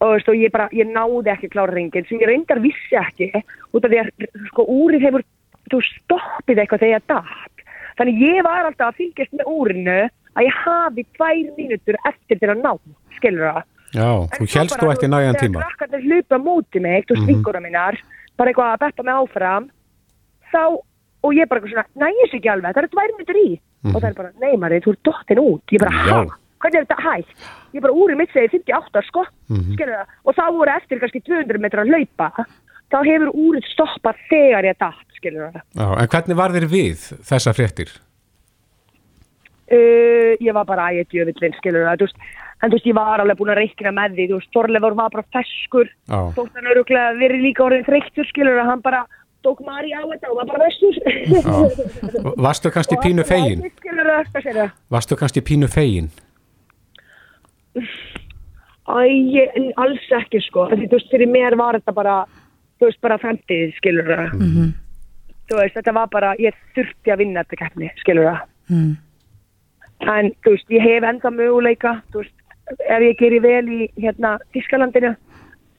og, veist, og ég bara, ég náði ekki klára ringin sem ég reyndar vissi ekki út af því að, sko, úrið hefur stoppið eitthvað þegar ég datt þannig ég var alltaf að fylgjast með úrinu að ég hafi tvær mínútur eftir til að ná, skilur það Já, þú helst þú ætti nægan tíma. Þegar krakkarnir hlupa móti mig, þú Mhm. stingura mínar, bara eitthvað að betta mig áfram, þá, og ég bara eitthvað svona, nægis ekki alveg, það eru tvær minnur í. Og það er bara, nei Marið, þú ert dottin út. Ég bara, Mhm. Hæ? Hvernig er þetta hægt? Ég bara, úrið mitt segir 58, sko, Mhm. skilur það. Og þá voru eftir kannski 200 metrar að hlaupa, þá hefur úrið stoppað þegar ég datt, skilur það. Já, en hvernig var þér við þessa fréttir? uh, ég var bara ægætt jöfillin, skilur það, þú veist, en þú veist, ég var alveg búin að reikna með því, þú veist, Þorleifur var bara feskur, Já. þótt hann öruglega verið líka orðin þreyttur, skilur það, hann bara tók Mari á þetta og var bara vestur. Já. Varstu kannski pínu fegin? Varstu kannski pínu fegin? Æ, ég- en alls ekki, sko, því, þú veist, fyrir mér var þetta bara, þú veist, bara fremtið, skilur það. Mhm. Þú veist, þetta var bara, ég þurfti að vinna þetta keppni, skilur það. Mm. en þú veist, ég hef enda möguleika þú veist, ef ég gerir vel í hérna veist,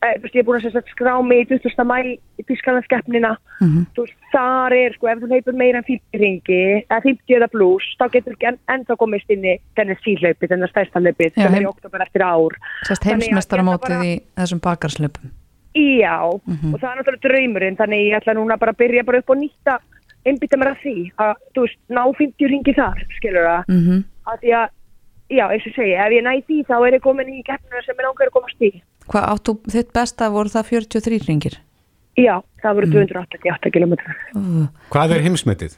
ég er búin að sagt skrá mig í 20. mæ í Þískalandskeppnina Mhm. þú veist, þar er, sko, ef þú leipur meira en 50 ringi, eða 50 eða pluss þá getur ekki en, ennþá komist inn í þennan stærsta laupið Já, sem er í oktober eftir ár að heimsmestaramótið bara- í þessum bakarslöpum. Já, Mhm. og það er náttúrulega draumurinn þannig ég ætla núna bara að byrja bara upp og nýtta einbytta mér að því að, þú veist, ná 50 ringi þar, skilur það Mm að því að, já, eins og segja, ef ég næ því þá er ég komin í keppnuna sem ég langar að komast í. Hvað áttu, þitt besta voru það 43 ringir? Já, það Mm. voru 288 km. Uh, Hvað er heimsmetið?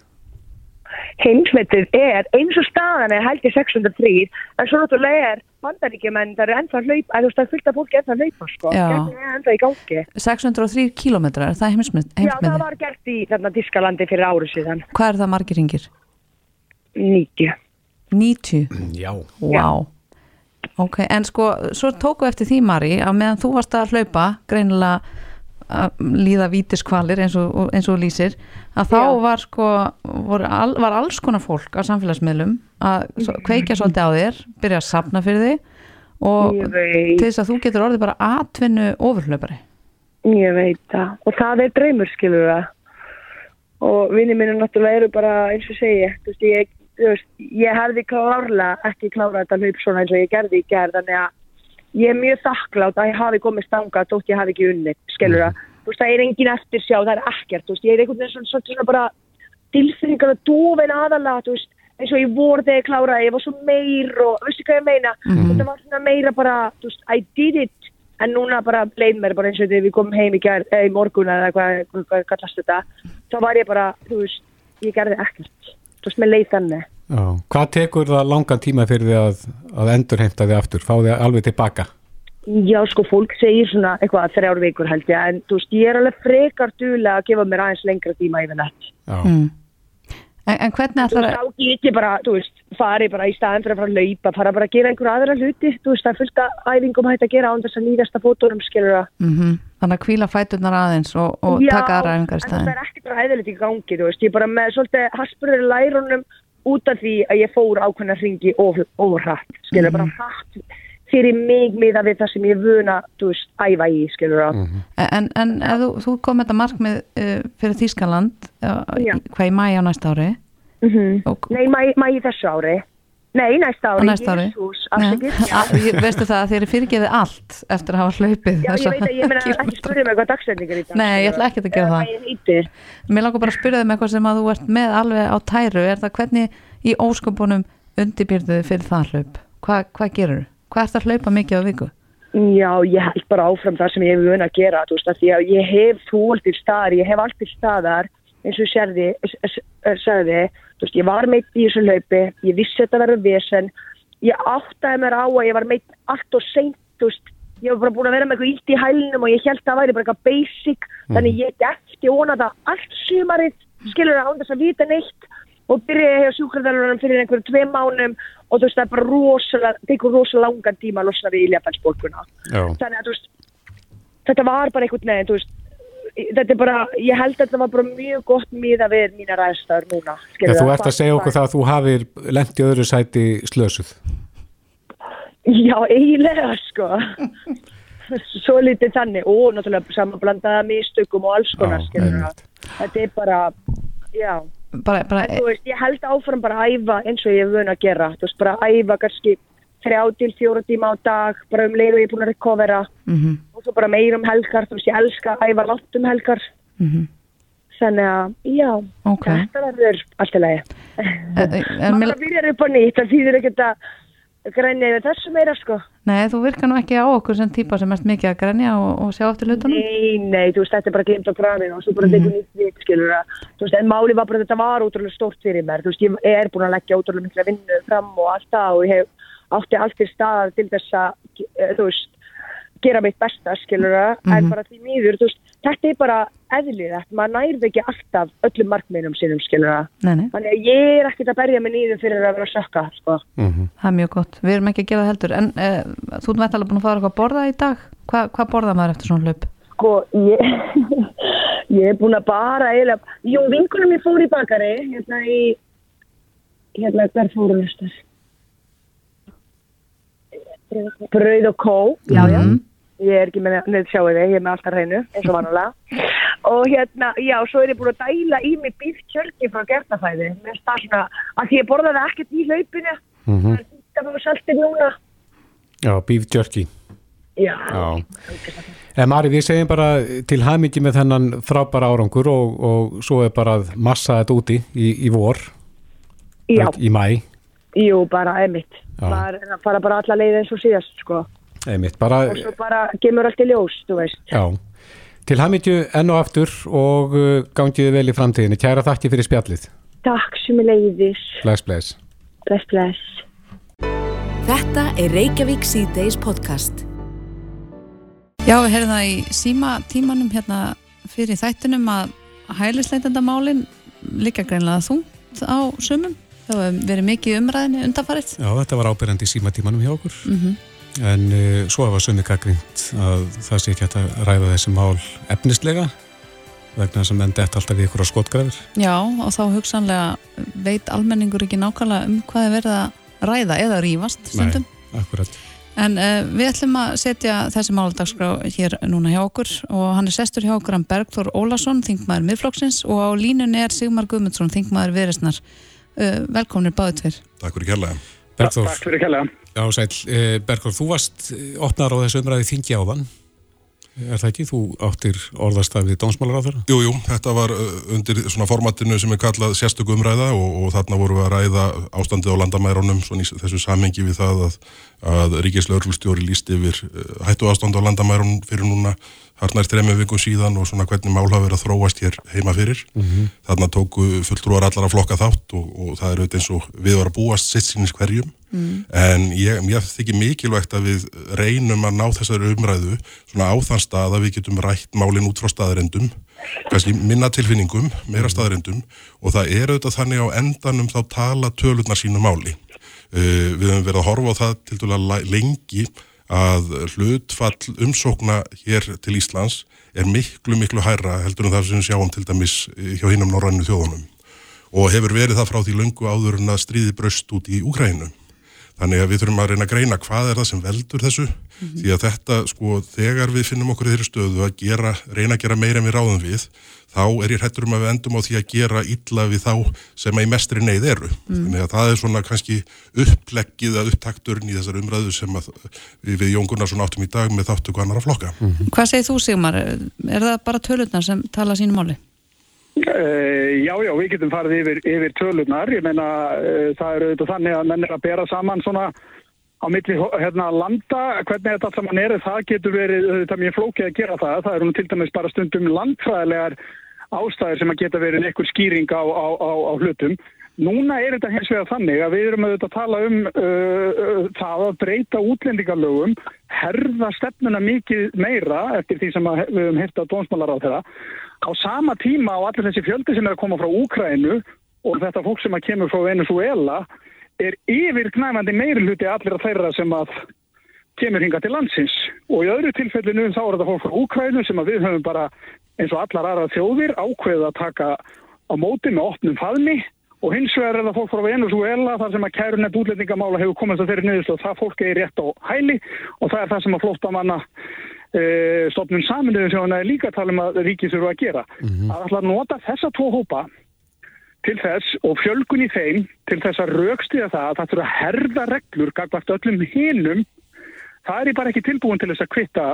Heimsmetið er eins og staðan er held í 603, en svo náttúrulega er bandaríkjumenn, það eru ennþá hlaup, að þú veist, það er fullt af fólki ennþá hlaupa, sko. Keppnin er ennþá í gangi. 603 kílómetrar, er það heimsmet, Já, það heimsmetið? var gert í þarna Þískalandi fyrir áru síðan. Hvað er það margir ringir? 90. 90? Já. Vá. Ok, en sko, svo tóku eftir því Mari að meðan þú varst að hlaupa greinilega að líða vítiskvalir eins og, eins og lýsir að þá Já. var sko al, var alls konar fólk á samfélagsmiðlum að kveikja svolítið á þér byrja að sapna fyrir þig og til þess að þú getur orðið bara atvinnu ofurhlaupari Ég veit það. Og það er draumur, skilur það. Og vinni mínu náttúrulega eru bara eins og segja. Þú veist, ég, veist, ég hefði klárlega ekki klárað þetta hlaup svona eins og ég gerði í gerð. Þannig að ég er mjög þakklátt að ég hafi komið stanga þótt ég hafi ekki unnið, skilur það. Þú veist, það er engin eftir sjá, það er ekkert. Þú veist, ég er einhvern veginn svona, svona, svona bara tilfinningar að dofin aðalega, þú veist, eins og ég voru þegar ég kláraði, ég var svo meir og, veistu hvað ég meina? Þetta var svona meira bara, þú veist, I did it en núna bara leið mér bara eins og þegar við komum heim í, gær, eh, í morgun eða hvað, hvað, hvað kallast þetta þá var ég bara, þú veist, ég gerði ekkert þú veist, mér leið þannig Já. Hvað tekur það langan tíma fyrir því að, að endurheimta þig aftur, fá þig alveg tilbaka? já, sko, fólk segir svona eitthvað þrjár vikur held ég, en þú veist, ég er alveg frekar duðlega að gefa mér aðeins lengra tíma yfir nett Já. mm. en, en hvernig þú ætlar veist, þá get ég bara, þú veist, fari bara í staðin fyrir að fara að laupa, fara bara að gera einhverja aðra hluti, þú veist, það er fullt að æfingum hægt að gera án þess að nýðasta fótórum, skilur það? Mm þannig að kvíla fæturnar aðeins og, og Já, taka aðra æfingar en staðin það er ekki bara hæðilegt í gangi, þú veist, ég er bara með svolítið haspurður í lærunum út af því að ég fór ákveðna hringi ofurrætt, skilur, bara hratt fyrir mig miða við það sem ég vuna, þú veist, æfa í, skilur það. En, en ef þú, þú kom þetta markmið uh, fyrir Þýskaland uh, Já. hvað í mæja á næsta ári Mm og, Nei, mæ, mæ í þessu ári. Nei, næsta ári, næsta ári ég- veistu það að þeir eru fyrirgefið allt eftir að hafa hlaupið Já, ég veit að ég meina ekki spyrja mig hvað dagsendingar í dag. Nei, ég ætla ekkert að gera það. Mér langar bara að spyrja þeim eitthvað sem að þú ert með alveg á tæru er það hvernig í ósköpunum undirbyrðuði fyrir það hlaup Hva, hvað gerur? Hvað ert að hlaupa mikið á viku? Já, ég held bara áfram það sem ég hef vun að gera, þú veist, að ég hef þól til staðar, ég hef allt til staðar, eins og sérði, sagði, þú veist, ég var meitt í þessu hlaupi, ég vissi þetta verður vesen, ég áttaði mér á að ég var meitt allt og seint, þú veist, ég var bara búin að vera með eitthvað ílt í hælnum og ég held að það væri bara eitthvað basic, þannig ég vona það allt sumarið, skilur það án þess að vita neitt og byrjaði hjá sjúkraþjálfurinn fyrir einhverjum tvei mánum og þú veist, það er bara rosalega, það tekur rosalega langan tíma að losna við iljafelnsbólkuna Já. þannig að veist þetta var bara einhvern veginn þú veist, þetta er bara, ég held að þetta var bara mjög gott miða við mína ræðstæður núna skilurðu, þú ert að segja okkur það að þú hafir lent í öðru sæti slösuð. já, eiginlega sko. Svo lítið þannig. Og náttúrulega samanblandaða mistökum og alls konar Já, þetta er bara já, Bara, bara, þú veist, ég held áfram bara að æfa eins og ég hef vun að gera. Þú veist, bara að æfa kannski þrjá til fjóra tíma á dag, bara um leið og ég er búin að recovera mm og svo bara meir um helgar, þú veist, ég elska að æfa langt um helgar þannig að, já, Ok. þetta verður allt í lagi en, en maður byrjar upp á nýtt, það þýðir ekkert að grenja yfir þessu meira sko. Nei, þú virkar nú ekki á okkur sem típa sem erst mikið að grenja og, og sjá eftir hlutunum. Nei, nei, þú veist, þetta er bara glimt á grafinu og svo bara tekur nýtt við, skilur það. Þú veist, en máli var bara að þetta var ótrúlega stórt fyrir mér. Þú veist, ég er búin að leggja ótrúlega mikla vinnu fram og allt það og ég hef átti allt til staðar til þess að, eh, þú veist, gera mitt besta, skilur það, en bara því mýður, þú veist, þetta er bara eðlið, þetta maður nærði ekki alltaf öllum markmiðnum sínum, skilur það. Þannig að ég er ekkert að berja mig nýður fyrir að vera að sökka, sko. það er mjög gott. Við erum ekki að gera heldur. En uh, þú ert alveg búin að fara eitthvað að borða í dag. Hva, hvað borða maður eftir svona hlaup? Sko, ég, ég er búin að bara eiginlega, jú, vinkunum ég fór í bakari, hérna í, hérna? Brauð og kó, já, já. Ég er ekki með neitt sjáu þig, ég er með alltaf hreinu, eins og vanulega. Og hérna, já, svo er ég búin að dæla í mig bíftjörgi frá gertafæði. Það svona, að því ég borðaði ekkert í hlaupinu, það er þetta með saltið núna. Já, beef jerky. Já, Já. En Mari, við segjum bara til hamingi með þennan frábæra árangur og, og svo er bara massa þetta úti í, í vor, já, í mæ, jú, bara emitt. Já. Maður er að fara bara alla leið eins og síðast, sko. einmitt, bara, og svo bara gemur allt í ljós, þú veist. já, til hamingju enn og aftur og uh, gangiðu vel í framtíðinni. Kæra þakki fyrir spjallið. Takk sem er leiðis. Bless, bless. Bless, bless. Þetta er Reykjavík síðdeis podcast. Já, við heyrðum það í síma tímanum hérna fyrir þættunum að hælisleitandamálin líka greinlega þungt á sumum. Það hefur verið mikið umræðinu undanfarið. Já, þetta var ábyrjandi í símatímanum hjá okkur. Mm En uh, svo hafa sumi gaggrínt að það sé ekki hægt að ræða þessi mál efnislega vegna þess að menn detta alltaf í ykkur á skotgrafir. Já, og þá hugsanlega veit almenningur ekki nákvæmlega um hvað er verið að ræða eða rífast stundum. akkurat. En uh, við ætlum að setja þessi máldagsgrá hér núna hjá okkur og hann er sestur hjá okkur hann Bergþór Ólason, þingmaður miðflokksins og á línunni er Sigmar Guðmundsson, þingmaður viðresnar. Uh, velkomnir báðu tveir. Takk fyrir kærlega. Bergþór, Takk fyrir kella. já sæl, uh, Bergþór, þú varst eh, opnar á þessu umræði þingi áðan. Er það ekki? Þú áttir orðastafið dónsmálaráður? Jú, jú, þetta var undir svona formatinu sem er kallað sérstöku umræða og, og þarna vorum við að ræða ástandið á landamærunum svona í þessu samhengi við það að, að ríkislaurlustjóri líst yfir hættu ástand á landamærunum fyrir núna harnar þremmu vikum síðan og svona hvernig mál hafa verið að þróast hér heima fyrir. Þarna tóku fulltrúar allar að flokka þátt og, og það er auðvitað eins og við var að búast sitt sínins hverjum. En ég, mér þykir mikilvægt að við reynum að ná þessari umræðu svona á þann stað að við getum rætt málinn út frá staðarendum, kannski minna tilfinningum, meira staðarendum og það er auðvitað þannig á endanum þá tala tölurnar sínu máli. Uh, við höfum verið að horfa á það til dæla lengi að hlutfall umsókna hér til Íslands er miklu, miklu hærra heldur en það sem við sjáum til dæmis eh, hjá hinnum norrannu þjóðunum og hefur verið það frá því löngu áður en að stríði bröst út í Úkrænu. Þannig að við þurfum að reyna að greina hvað er það sem veldur þessu því að þetta, sko, þegar við finnum okkur í þeirri stöðu að gera, reyna að gera meira en við ráðum við, þá er ég hættur um að við endum á því að gera illa við þá sem að í mestri neyð eru. Þannig að það er svona kannski uppleggið að upptakturinn í þessar umræðu sem að við, við Jón Gunnarsson áttum í dag með þáttöku annar að flokka. Hvað segir þú Sigmar? Er það bara tölurnar sem tala sínu máli? Uh, já, já, við getum farið yfir, yfir tölunar. Ég meina, uh, það eru auðvitað þannig að menn er að bera saman svona á milli hérna, landa, hvernig þetta allt saman er, það getur verið auðvitað mjög flókið að gera það. Það eru nú til dæmis bara stundum landfræðilegar ástæður sem að geta verið einhver skýring á, á, á, á hlutum. Núna er þetta hins vegar þannig að við erum auðvitað að tala um uh, uh, það að breyta útlendingarlögum, herða stefnuna mikið meira eftir því sem að við höfum hirt á dónsmálar á þeirra. Á sama tíma á allir þessi fjöldi sem er að koma frá Úkrænu og þetta fólk sem að kemur frá Venezuela er yfir knæfandi meiri hluti allir að þeirra sem að kemur hinga til landsins. Og í öðru tilfellinu þá er þetta fólk frá Úkrænu sem að við höfum bara eins og allar aðra þjóðir ákveðið að taka á móti með opnum faðmi. Og hins vegar er það fólk frá Venezuela þar sem að kærunett útlendingamála hefur komast að þeirri niðurst og það fólk er rétt á hæli. Og það er það sem að flóttamanna e, stofnun saminuðu sem hann er líka að tala um að ríkið þurfa að gera. Að ætla að nota þessa tvo hópa til þess og fjölgun í þeim til þess að raukstiða það að það þurfa að herða reglur gagvart öllum hinum það er ég bara ekki tilbúin til þess að kvitta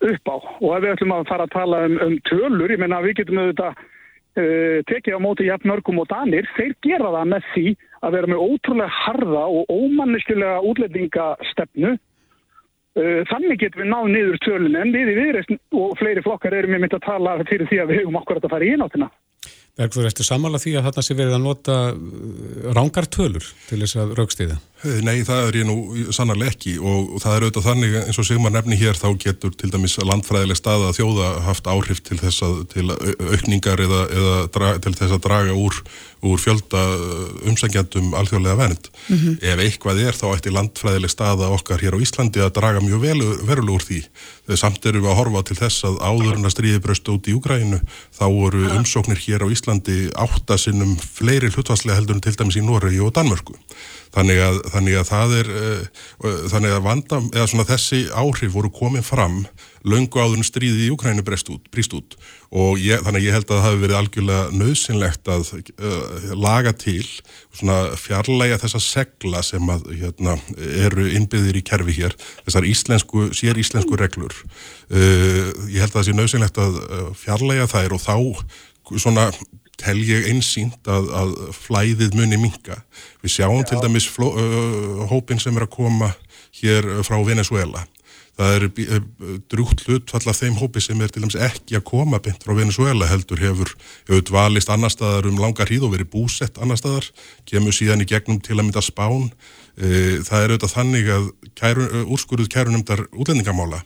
upp á og ef við ætlum að fara að tala um, um tölur, ég menna við getum auðvitað uh, tekið á móti jafn mörgum og danir, þeir gera það með því að vera með ótrúlega harða og ómanniskulega útlendingastefnu. Uh, þannig getum við náð niður tölun en við í viðreist og fleiri flokkar erum við myndið að tala fyrir því að við hefum okkur að fara í eináttina. Bergþór, ertu samála því að þarna sé verið að nota rángartölur til þess að raukstiða? Nei, það er ég nú sannarlega ekki og það er auðvitað þannig eins og Sigmar nefni hér þá getur til dæmis landfræðileg stað að þjóða haft áhrif til þess að til aukningar eða, eða dra, til þess að draga úr, úr fjölda umsækjandum alþjóðlega vernd. Mm -hmm. Ef eitthvað er þá ætti landfræðileg staða okkar hér á Íslandi að draga mjög veruleg úr því. Þegar samt erum við að horfa til þess að áðurinn að stríði bröst út í Úgrænu þá voru umsóknir hér á Íslandi áttasinnum fleiri hlutvarslega heldur en til dæmis í Noregi og Danmörku. Þannig að, þannig að það er, uh, þannig að vanda, eða svona þessi áhrif voru komið fram löngu áður en stríðið í Ukrænu breyst út, út og ég, þannig að ég held að það hafi verið algjörlega nöðsynlegt að uh, laga til, svona fjarlæga þessa segla sem að hérna, eru innbyggðir í kerfi hér, þessar íslensku, sér íslensku reglur. Uh, ég held að það sé nöðsynlegt að fjarlæga þær og þá svona tel ég einsýnt að, að flæðið muni minga. Við sjáum Já. til dæmis fló, uh, hópin sem er að koma hér frá Venezuela. Það er drúgt hlut allar þeim hópi sem er til dæmis ekki að koma beint frá Venezuela heldur hefur auðvalist annar staðar um langar hríð og verið búsett annar staðar, kemur síðan í gegnum til að mynda spán. Það er auðvitað þannig að kæru, úrskuruð kærunumdar útlendingamála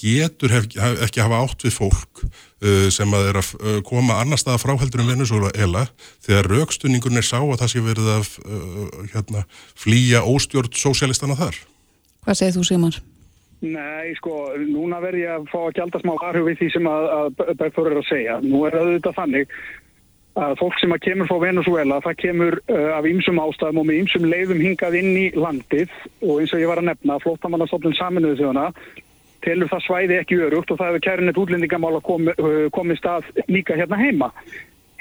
getur hef, ekki hafa átt við fólk uh, sem að er að uh, koma annar staða fráheldur um Venezuela þegar raukstunningun er sá að það sé verið að uh, hérna, flýja óstjórn sósjálistana þar. Hvað segir þú Sigmar? Nei, sko, núna verð ég að fá að gælda smá varhug við því sem að, að Bergþór er að segja. Nú er það auðvitað þannig að fólk sem að kemur frá Venezuela, það kemur uh, af ýmsum ástæðum og með ýmsum leiðum hingað inn í landið og eins og ég var að nefna, flótamannastofnun saminuðu þjóðana telur það svæði ekki örugt og það hefur kærinett útlendingamála komi, uh, komið stað líka hérna heima.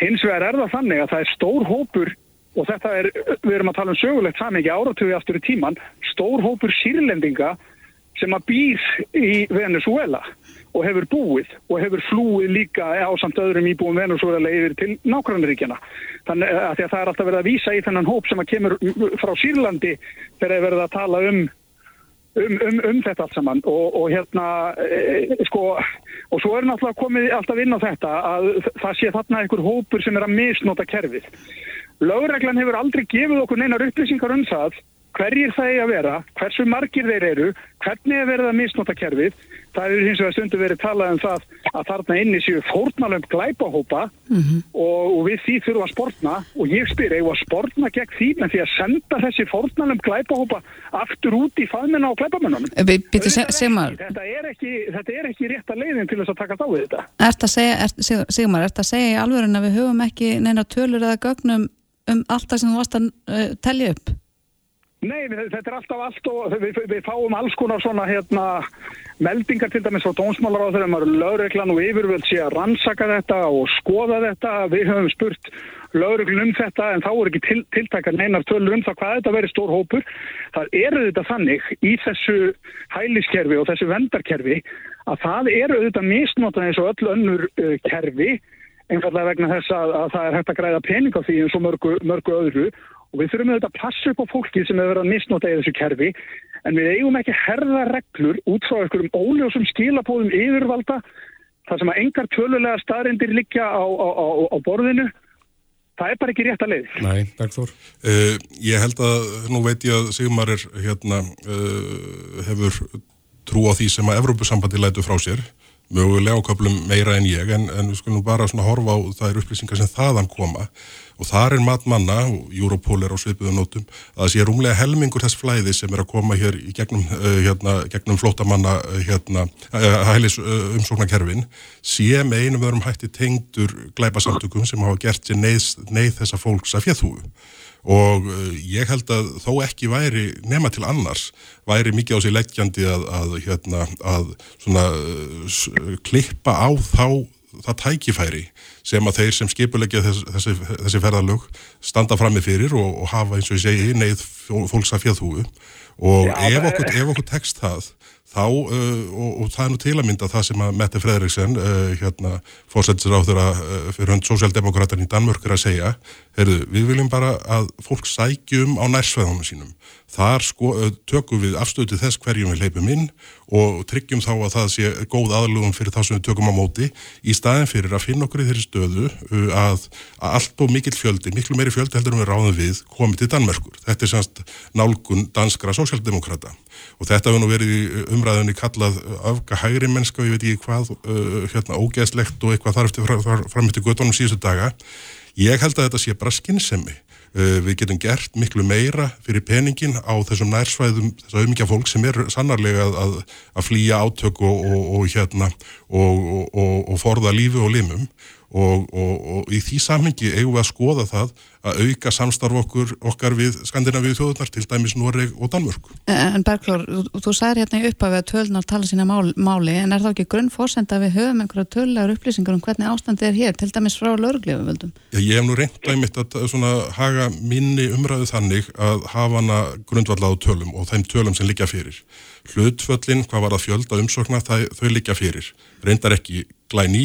Hins vegar er það þannig að það er stór hópur og þetta er, við erum að tala um sögulegt samingi áratögu aftur í tíman, stór hópur sírlendinga sem að býr í Venezuela og hefur búið og hefur flúið líka á samt öðrum íbúum Venezuela yfir til nákvæmleikjana. Þannig að, að það er alltaf verið að vísa í þennan hóp sem að kemur frá Sýrlandi þegar það verið að tala um um, um, um þetta allt saman og, og hérna e, sko og svo er náttúrulega komið alltaf inn á þetta að það sé þarna einhver hópur sem er að misnota kerfið. Lögreglan hefur aldrei gefið okkur neinar upplýsingar um það hverjir það er að vera, hversu margir þeir eru, hvernig er verið að misnota kerfið. Það er hins vegar stundu verið talað um það að þarna inni séu fórnalöfn glæpahópa mm -hmm. og, við því þurfum að sportna og ég spyr, eigum að sportna gegn því en því að senda þessi fórnalöfn glæpahópa aftur út í faðmina á glæpamennunum. Þetta er ekki, þetta er ekki rétt að leiðin til þess að taka þá við þetta. Er þetta að segja, er, Sigmar, er þetta að segja í alvörun að við höfum ekki neina tölur eða gögnum um allt það sem þú varst að uh, tellja upp? Nei, þetta er alltaf allt og við, við fáum alls konar svona hérna meldingar til dæmis frá dónsmálar á þeirra maður lögreglan og yfirvöld sé að rannsaka þetta og skoða þetta. Við höfum spurt lögreglun um þetta en þá er ekki til, tiltakar neinar tölur um það hvað þetta verið stór hópur. Það eru þetta þannig í þessu hæliskerfi og þessu vendarkerfi að það eru þetta misnotað eins og öll önnur uh, kerfi einfallega vegna þess að, að það er hægt að græða pening á því eins og mörgu, mörgu öðru og við þurfum auðvitað að passa upp á fólkið sem hefur verið að misnota í þessu kerfi en við eigum ekki herða reglur út frá einhverjum óljósum skilapóðum yfirvalda þar sem að engar tölulega staðrindir liggja á, á, á, á borðinu. Það er bara ekki rétt að leið. Nei, Bergþór? Uh, Ég held að, nú veit ég að Sigmar er hérna, uh, hefur trú á því sem að Evrópusambandi lætu frá sér mögulega áköplum meira en ég en, en við skulum bara horfa á þær upplýsingar sem þaðan koma. Og þar er matmanna og Europol er á svipuðum nótum að það sé rúmlega helmingur þess flæði sem er að koma hér í gegnum, uh, hérna, gegnum flótamanna uh, hérna, uh, hælis umsóknarkerfin sé með einum öðrum hætti tengdur glæpasamtökum sem hafa gert sér neyð, þessa fólks að fjöðhúfu og ég held að þó ekki væri nema til annars væri mikið á sig leggjandi að, að, hérna, að svona, klippa á þá það tækifæri sem að þeir sem skipulegja þess, þessi, þessi ferðalög standa fram með fyrir og, og hafa eins og ég segi neyð fólks að fjöðhúu og Já, ef okkur tekst það þá, uh, og, og það er nú til að mynda það sem að Mette Fredriksen, uh, hérna, fórsættisir á þeirra uh, fyrir hönd sósjaldemokraterni í Danmörk er að segja, heyrðu, við viljum bara að fólk sækjum á nærsveðunum sínum. Þar sko, tökum við afstöðu þess hverjum við leipum inn og tryggjum þá að það sé góð aðlugum fyrir það sem við tökum á móti í staðin fyrir að finna okkur í þeirri stöðu að, að allt og mikill fjöldi, miklu meiri fjöldi heldur um við ráðum við komið til Danmörkur. Þetta er semst nálgun danskra sósjaldemokrata og þetta hefur nú verið í umræðinni kallað afga hægri mennska og ég veit ekki hvað uh, hérna ógeðslegt og eitthvað þarf eftir fram eftir göttunum síðustu daga. Ég held að þetta sé bara skinnsemi uh, við getum gert miklu meira fyrir peningin á þessum nærsvæðum þess að auðmyggja fólk sem er sannarlega að, að flýja átök og, og, og hérna og, og forða lífi og limum og, og, og í því samhengi eigum við að skoða það að auka samstarf okkur okkar við Skandinavíu þjóðunar til dæmis Noreg og Danmörk. En Berglór, þú, þú sagði hérna í upphafi að tölunar tala sína mál, máli en er þá ekki grunnfórsend að við höfum einhverja tölulegar upplýsingar um hvernig ástandið er hér til dæmis frá lögurglífu völdum? Já, ég hef nú reynd að mitt að svona haga minni umræðu þannig að hafa hana grundvalláðu tölum og þeim tölum sem liggja fyrir. Hlutföllin, hvað var það fjölda umsokna, það, þau liggja fyrir. Reyndar ekki glæni,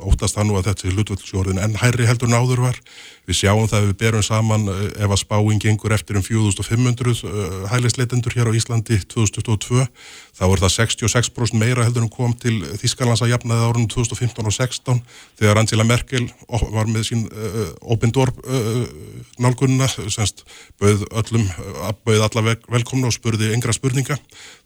óttast það nú að þetta er hlutvöldsjórðin en hærri heldur náður var. Við sjáum það að við berum saman eh, ef að spáing gengur eftir um 4500 eh, hælisleitendur hér á Íslandi 2022, þá er það 66% meira heldur en kom til Þískarlands að jafnaði árunum 2015 og 16 þegar Angela Merkel var með sín uh, open door uh, nálgunna, semst bauð öllum, bauð alla velkomna og spurði yngra spurninga.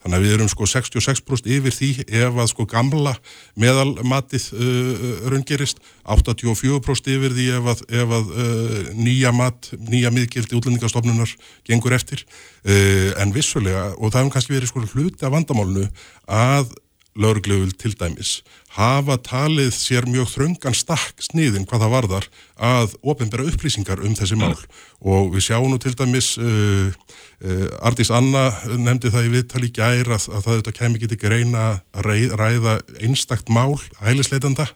Þannig að við erum sko 66% yfir því ef að sko gamla meðalmatið uh, raungerist, 84% yfir því ef að, ef að uh, nýja mat, nýja miðgildi útlendingastofnunar gengur eftir. Uh, en vissulega, og það hefum kannski verið sko hluti af vandamálnu að laurglöful til dæmis hafa talið sér mjög þröngan stakk sniðin hvað það varðar að ofinbæra upplýsingar um þessi mál. Og við sjáum nú til dæmis uh, uh, Ardís Anna nefndi það í viðtali gær að, að það þetta kemur til reyna að ræða einstakt mál hælisleitanda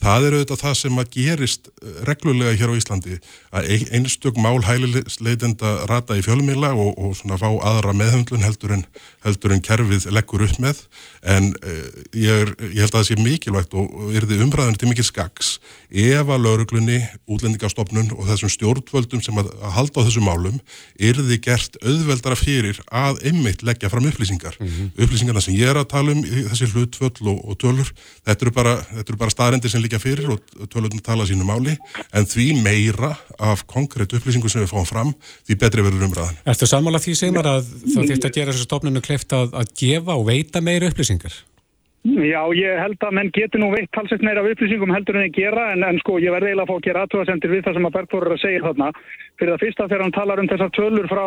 Það eru auðvitað það sem að gerist eh, reglulega hér á Íslandi að einstök mál hælileitenda rata í fjölumila og, og svona fá aðra meðhundlun heldur en, heldur en kerfið leggur upp með en uh, ég, er, ég held að það sé mikilvægt og, og er þið umræðan til mikil skaks ef að lauruglunni, útlendingastofnun og þessum stjórnvöldum sem að, að halda á þessum málum er þið gert auðveldara fyrir að einmitt leggja fram upplýsingar. Mm -hmm. Upplýsingarna sem ég er að tala um í þessi hlutvöld og, og tölur, þetta eru bara, bara staðrendir sem liggja fyrir og tölurinn tala sínu máli en því meira af konkrétt upplýsingu sem við fáum fram, því betri verður umræðan. Erstu samála því segmar að það þýrt að gera þessu stofnunu kleift að, að gefa og veita meira upplýsingar? Já, ég held að menn getur nú veitt talsett meira af upplýsingum heldur en að gera en, en sko ég verði eiginlega að fá að gera aðtöðasendir við það sem að Bergþór er að segja þarna fyrir það fyrsta þegar hann talar um þessar tölur frá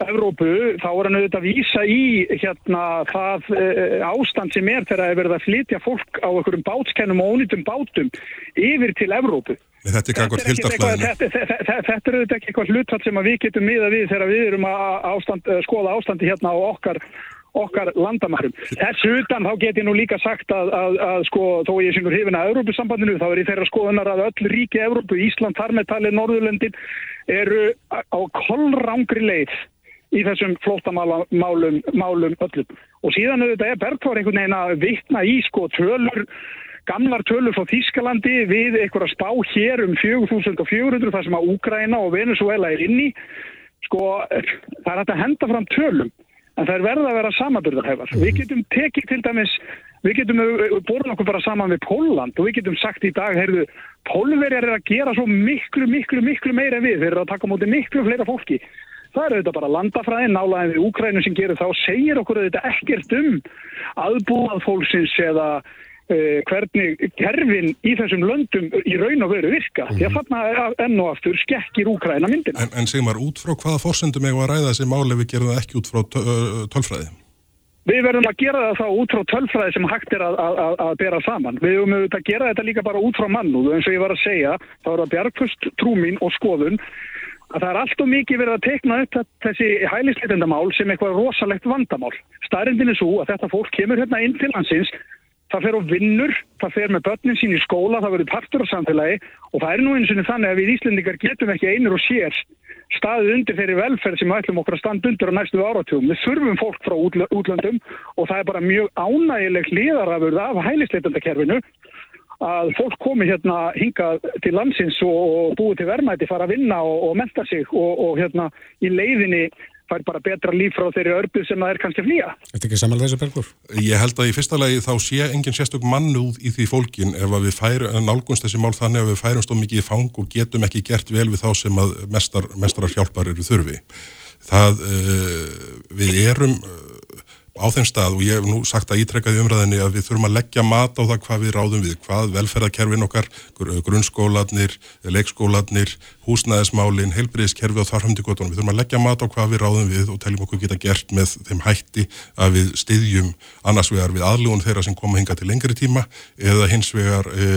Evrópu, þá er hann auðvitað að vísa í hérna það e, ástand sem er þegar það er verið að flytja fólk á einhverjum bátskennum og ónýtum bátum yfir til Evrópu. Þetta er ekki hildarflæðinu. Þetta, þetta, þetta er auðvitað ekki eitthvað hlutfall sem við getum miða við þegar við erum að ástand, eh, skoða ástandi hérna á okkar okkar landamærum. Þess utan þá get ég nú líka sagt að, að, að sko þó ég syngur hefina að Európusambandinu þá er ég þeirra skoðunar að öll ríki Európu, Ísland, talið Norðurlöndin eru á kollrángri leið í þessum flótamálum málum öllum. Og síðan auðvitað er Bergþór einhvern veginn að vittna í sko tölur, gamlar tölur frá Þískalandi við einhverja spá hér um 4400 þar sem að Úgræna og Venezuela er inni. Sko það er hægt að henda fram tölum en það er verða að vera samaburðarhefar. Mm. Við getum tekið til dæmis, við getum borðið okkur bara saman við Póland og við getum sagt í dag, heyrðu, Pólverjar er að gera svo miklu, miklu, miklu meira við, þeir eru að taka mútið miklu fleira fólki Það er auðvitað bara landafræðin, nálaðin við Úkrænu sem gerir þá, segir okkur auðvitað ekkert um aðbúað fólksins eða uh, hvernig kerfin í þessum löndum í raun og veru virka. Mm -hmm. Því að þarna enn og aftur skekkir Úkræna myndina. En, en segum maður, út frá hvaða fórsendum hefur að ræða þessi máli við gerum það ekki út frá tölfræði? Við verðum að gera það þá út frá tölfræði sem hægt er að, að, að bera saman. Við höfum auðvitað að gera þetta líka bara út frá mannúðu eins og ég var að segja, þá er það bjargfust trúmin og skoðun að það er allt og mikið verið að teikna upp þessi hælisleitendamál sem eitthvað rosalegt vandamál. Stærindin er svo að þetta fólk kemur hérna inn til hansins það fer á vinnur, það fer með börnin sín í skóla, það verður partur á samfélagi og það er nú eins og þannig að við Íslendingar getum ekki einur og sér staðið undir þeirri velferð sem við ætlum okkur að standa undir á næstu áratugum. Við þurfum fólk frá útlöndum og það er bara mjög ánægileg liðarafurð af hælisleitandakerfinu að fólk komi hérna hinga til landsins og búið til verðmæti, fara að vinna og, og menta sig og, og hérna í leiðinni fær bara betra líf frá þeirri örbu sem það er kannski að flýja. Þetta er ekki samanlega þessu bergur? Ég held að í fyrsta lagi þá sé engin sérstök mannúð í því fólkin ef við færum, nálgunst þessi mál þannig að við færum stóð mikið í fang og getum ekki gert vel við þá sem að mestar, mestrar hjálpar eru þurfi. Það, uh, við erum á þeim stað og ég hef nú sagt að ítrekka í umræðinni að við þurfum að leggja mat á það hvað við ráðum við, hvað velferðarkerfin okkar, grunnskólanir, leikskólanir, húsnæðismálin, heilbriðiskerfi og þarfamdíkotunum. Við þurfum að leggja mat á hvað við ráðum við og teljum okkur geta gert með þeim hætti að við styðjum annars vegar við aðlugun þeirra sem koma hinga til lengri tíma eða hins vegar e,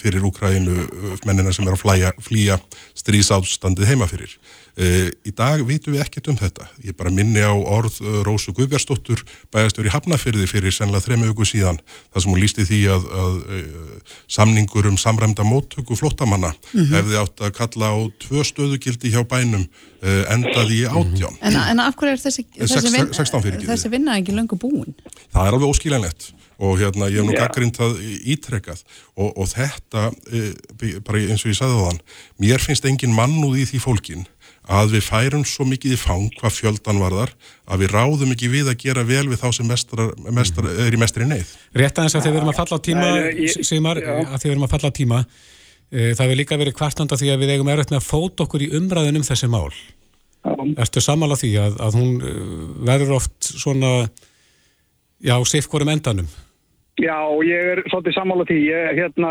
fyrir Úkrænu mennina sem er að flæja, flýja strísástandið heima fyrir. Uh, í dag vitum við ekkert um þetta. Ég bara minni á orð uh, Rósu Guðbjörnsdóttur bæðastur í Hafnafyrði fyrir senlega þrema auku síðan þar sem hún lísti því að, að uh, samningur um samræmda móttöku flottamanna mm -hmm. hefði átt að kalla á tvö stöðugildi hjá bænum endaði í átján. En, en af hverju er þessi, þessi, vin, þessi vinna ekki löngu búin? Það er alveg óskiljanlegt og hérna ég hef nú gaggrind það ítrekkað og, og þetta bara eins og ég sagði á þann mér finnst engin mannúð í því fólkin að við færum svo mikið í fang hvað fjöldan varðar að við ráðum ekki við að gera vel við þá sem mestar, mestar, er í mestri neyð. Rétt aðeins að þeir verum að falla á tíma, Sigmar, að þeir verum að falla á tíma, e, það hefur líka verið kvartanda því að við eigum erögt með að fóta okkur í umræðin um þessi mál. Erstu samála því að, að hún e, verður oft svona, já, sifkorum endanum? Já, ég er svolítið samála því, ég hérna,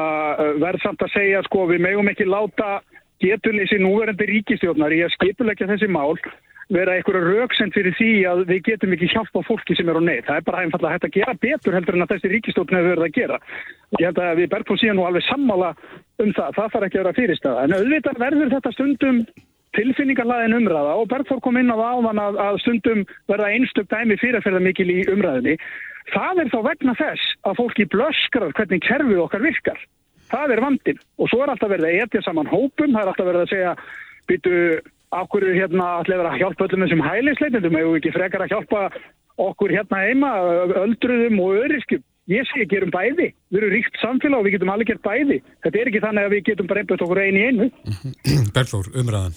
verð samt að segja, sko, við megum ekki láta getuleysi núverandi ríkistjórnar í að skipulegja þessi mál vera einhverja rauksend fyrir því að við getum ekki hjálpa fólki sem er á neyð. Það er bara einfallega hægt að gera betur heldur en að þessi ríkistjórn hefur verið að gera. Ég held að við Bergfólk síðan nú alveg sammála um það. Það þarf ekki að vera fyrirstaða. En auðvitað verður þetta stundum tilfinningarlaðin umræða og Bergfólk kom inn á áðan að, að stundum verða einstök dæmi fyrirferða mikil í umræðinni. Það er þá vegna þess að fólki blöskrar hvernig kerfið okkar virkar það er vandin og svo er alltaf verið að etja saman hópum, það er alltaf verið að segja byttu okkur hérna allir að hjálpa öllum þessum hælisleitendum? Hefur við ekki frekar að hjálpa okkur hérna heima öldruðum og öryskjum ég sé ekki um bæði, við erum ríkt samfélag og við getum allir gert bæði, þetta er ekki þannig að við getum bara einbjöðt okkur einu í einu. Bergþór, umræðan.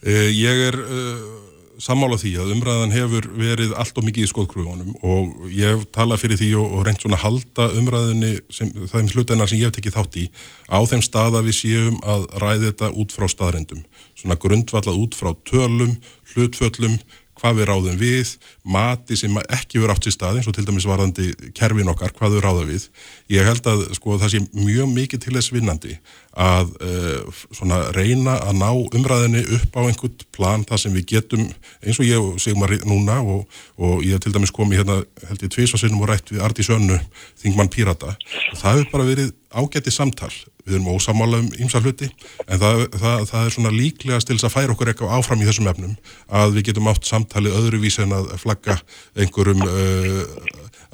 Uh, Ég er uh sammála því að umræðan hefur verið allt og mikið í skóðkrúfunum og ég tala fyrir því og, og reynd svona halda umræðinni sem, það er hlutennar sem ég hef tekið þátt í á þeim stað að við séum að ræði þetta út frá staðrendum svona grundvallað út frá tölum, hlutföllum hvað við ráðum við, mati sem ekki verið átt í staði, eins og til dæmis varðandi kerfin okkar, hvað við ráðum við. Ég held að sko, það sé mjög mikið til þess vinnandi að uh, reyna að ná umræðinni upp á einhvern plan þar sem við getum, eins og ég segum að núna og, og ég til dæmis komið hérna, held ég tvísvarsinnum og rætt við Arti Sönnu, Þingmann Pírata og það hefur bara verið ágætti samtal við erum ósamála um ýmsa hluti en það, það, það er svona líklegast til þess að færa okkur eitthvað áfram í þessum efnum að við getum átt samtalið öðruvísi en að flagga einhverjum uh,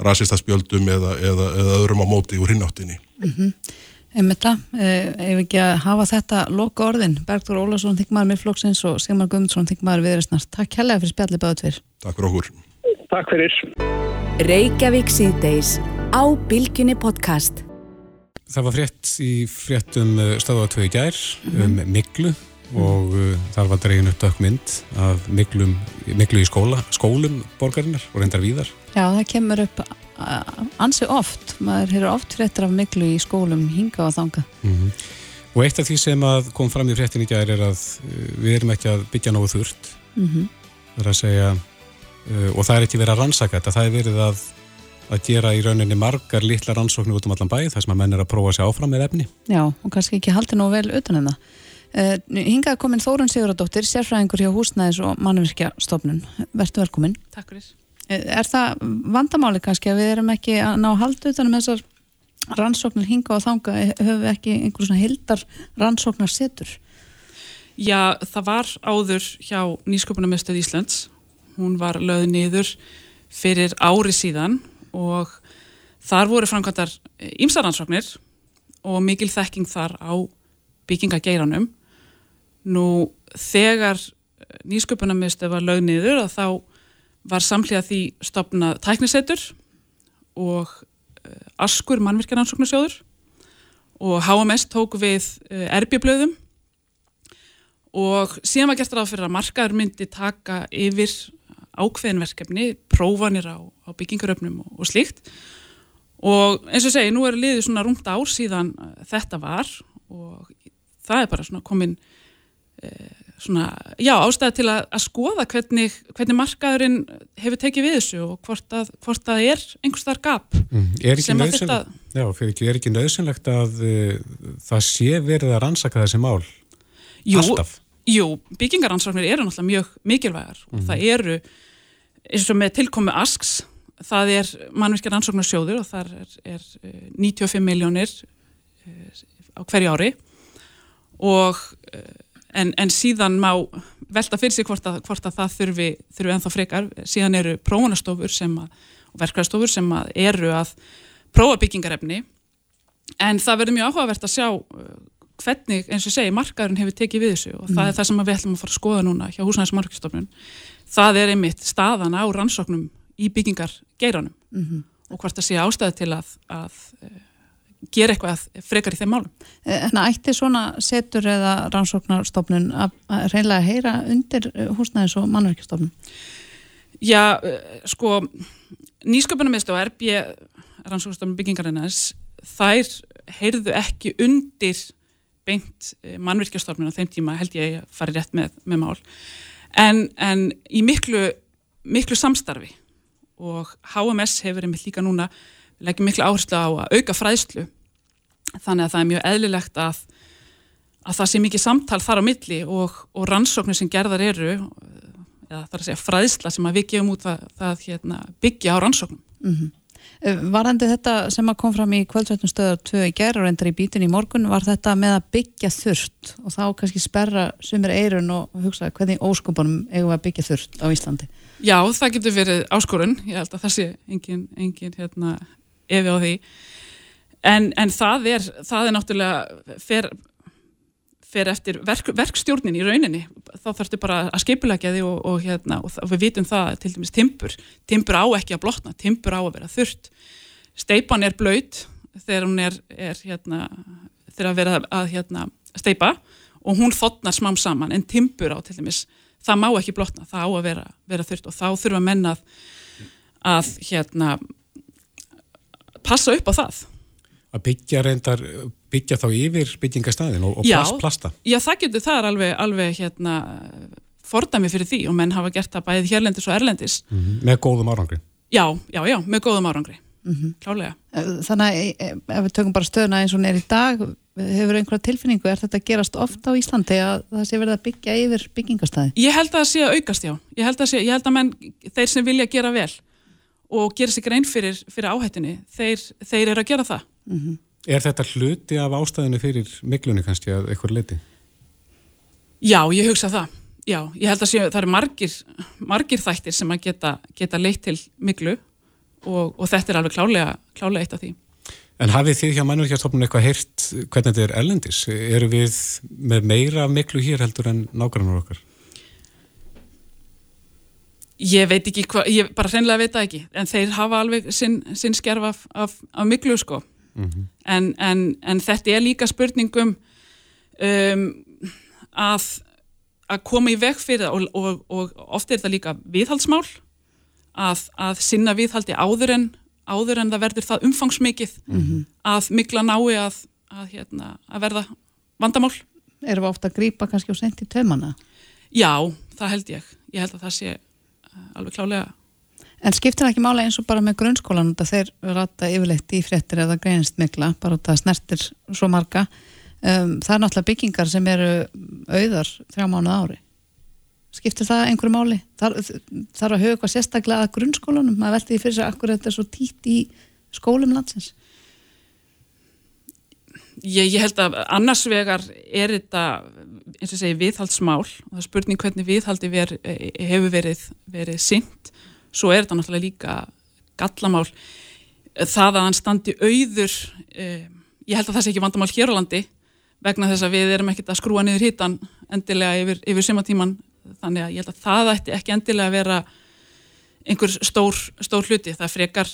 rasistaspjöldum eða, eða, eða öðrum á móti úr hinnáttinni mm -hmm. Einmitt það, ef ekki að hafa þetta loka orðin, Bergþór Ólarsson þingmaður miðflokksins og Sigmar Gumundsson þingmaður viðröstnar. Takk helga fyrir spjallið báðu tver. Takk fyrir okkur. Takk fyrir. Það var frétt í fréttum uh, stöðatvögi gær um mm -hmm. miklu og uh, þar var dregin upp dökmynd af miklum, miklu í skóla, skólum borgarinnar og reyndar víðar. Já, það kemur upp uh, ansi oft, maður hefur oft fréttir af miklu í skólum hinga og þanga. Mm -hmm. Og eitt af því sem kom fram í fréttin í gær er að við erum ekki að byggja nógu þurft. Mm -hmm. Það er að segja, uh, og það er ekki verið að rannsaka þetta, það er verið að að gera í rauninni margar litla rannsóknir út um allan bæ þar sem að menn er að prófa að segja áfram með efni. Já, og kannski ekki haldi nú vel utan en það. Uh, hingað komin Þórun Siguradóttir, sérfræðingur hjá húsnæðis og mannverkjastofnun. Vertu velkomin. Takk fyrir. Uh, er það vandamáli kannski að við erum ekki að ná haldi utan um þessar rannsóknir hinga og þanga? Höfum við ekki einhverjum svona hildar rannsóknar setur? Já, það var áður hjá Nýsköpunarmestöð Íslands. Hún var löð niður fyrir ári síðan og þar voru framkvæmdar ímsaransóknir og mikil þekking þar á byggingageiranum nú þegar nýsköpunarmiðstöð var lög niður og þá var samhliða því stopnað tæknisetur og uh, Askur mannvirkjaransóknarsjóður og HMS tók við erbjöblöðum og síðan var gert ráð fyrir að markaður myndi taka yfir ákveðinverkefni, prófanir á, á byggingaröfnum og, og slíkt. Og eins og segi, nú er liðið svona rúmt ár síðan þetta var og það er bara svona komin uh, svona, já, ástæði til að, að skoða hvernig, hvernig markaðurinn hefur tekið við þessu og hvort að, hvort að er einhvers þar gap mm, er ekki nöðsynlegt já, ekki, er ekki nöðsynlegt að uh, það sé verið að rannsaka þessi mál? Jú, alltaf? Jú, byggingaransvarnir eru náttúrulega mjög mikilvægar og mm. það eru eins og með tilkomi ASKS það er mannverkjar ansóknarsjóður og það er, er 95 miljónir á hverju ári. Og en, en síðan má velta fyrir sig hvort að, hvort að það þurfi, þurfi ennþá frekar, síðan eru prófunastofur sem að, og verkvæðastofur sem að eru að prófa byggingarefni. En það verður mjög áhugavert að sjá hvernig, eins og segi, markaðurinn hefur tekið við þessu og mm. það er það sem við ætlum að fara að skoða núna hjá húsnæðismarkstofnun það er einmitt staðan á rannsóknum í byggingargeiranum mm -hmm. og hvort að sé ástæði til að, að gera eitthvað frekar í þeim málum. En eh, ætti svona setur eða rannsóknarstofnun að reynilega heyra undir eh, húsnæðis og mannverkistofnun? Já, eh, sko nýsköpunarmiðst og RB rannsóknarstofnun byggingarinnar þær heyrðu ekki undir beint mannverkistofnun á þeim tíma held ég að fari rétt með, með mál en, en í miklu miklu samstarfi. Og HMS hefur einmitt líka núna leggjum miklu áherslu á að auka fræðslu. Þannig að það er mjög eðlilegt að, að það sé mikið samtal þar á milli og, og rannsóknir sem gerðar eru eða það er að segja fræðsla sem að við gefum út það, það hérna, byggja á rannsóknum. Mm -hmm. Varandi þetta sem að kom fram í kvöldrættum stöðar 2 í gerð og reyndar í bítin í morgun var þetta með að byggja þurft og þá kannski sperra sumir eirun og hugsa hvernig óskopunum eigum að byggja þurft á Íslandi? Já, það getur verið áskorun. Ég held að það sé engin, engin hérna, efi á því. En, en það er það er náttúrulega fer, fer eftir verk, verkstjórnin í rauninni. Þá þarfstu bara að skipulegja því og, og, hérna, og, og við vitum það til dæmis timpur, timpur á ekki að blotna timpur á að vera þurrt. Steipan er blöyt þegar hún er, er hérna, þegar að vera að hérna, steipa og hún þotnar smám saman en timpur á til dæmis það má ekki blotna, það á að vera, vera þurrt og þá þurfa mennað að hérna passa upp á það. Að byggja reyndar, byggja þá yfir byggingastæðin og, og já, plast, plasta? Já, það getur, það er alveg, alveg hérna, fordæmi fyrir því og menn hafa gert það bæðið hérlendis og erlendis. Mm -hmm. Með góðum árangri? Já, já, já, með góðum árangri, mm -hmm. klálega. Þannig að e, ef við tökum bara stöðuna eins og nér í dag, hefur einhverja tilfinningu, er þetta gerast ofta á Íslandi að það sé verið að byggja yfir byggingastæði? Ég held að það sé að aukast, já. Ég held að, sé, ég held að menn, þeir sem vilja gera vel og gera sig grein fyrir, fyrir áhættinni þeir, þeir eru að gera það mm -hmm. Er þetta hluti af ástæðinu fyrir miklunni kannski að eitthvað leiti? Já, ég hugsa það Já, ég held að sé, það eru margir margir þættir sem að geta, geta leitt til miklu og, og þetta er alveg klálega, klálega eitt af því En hafið þið hjá mannverkjastofnun eitthvað heyrt hvernig þetta er ellendis? Eru við með meira miklu hér heldur en nákvæmlega okkar? Ég veit ekki hvað, ég bara hreinlega veit það ekki, en þeir hafa alveg sinn, sinn skerf af, af, af miklu sko, mm -hmm. en, en, en þetta er líka spurningum um, að, að koma í veg fyrir það og, og, og ofta er þetta líka viðhaldsmál, að, að sinna viðhaldi áður en, áður en það verður það umfangsmikið mm -hmm. að mikla nái að, hérna, að verða vandamál. Erum við ofta að grýpa kannski og senda í tömana? Já, það held ég. Ég held að það sé alveg klálega. En skiptir það ekki mála eins og bara með grunnskólan þegar þeir rata yfirleitt í fréttir eða greinist mikla, bara það snertir svo marga. Um, það er náttúrulega byggingar sem eru auðar þrjá mánuð ári. Skiptir það einhverju máli? Þar, þarf að huga eitthvað sérstaklega að grunnskólanum að velti því fyrir sig akkur þetta er svo títt í skólum landsins? Ég, ég held að annars vegar er þetta eins og segi viðhaldsmál og það er spurning hvernig viðhaldi ver, hefur verið, verið synd svo er þetta náttúrulega líka gallamál. Það að hann standi auður um, ég held að það sé ekki vandamál hér á landi vegna þess að við erum ekkert að skrúa niður hítan endilega yfir, yfir sumatíman þannig að ég held að það ætti ekki endilega að vera einhver stór, stór hluti. Það frekar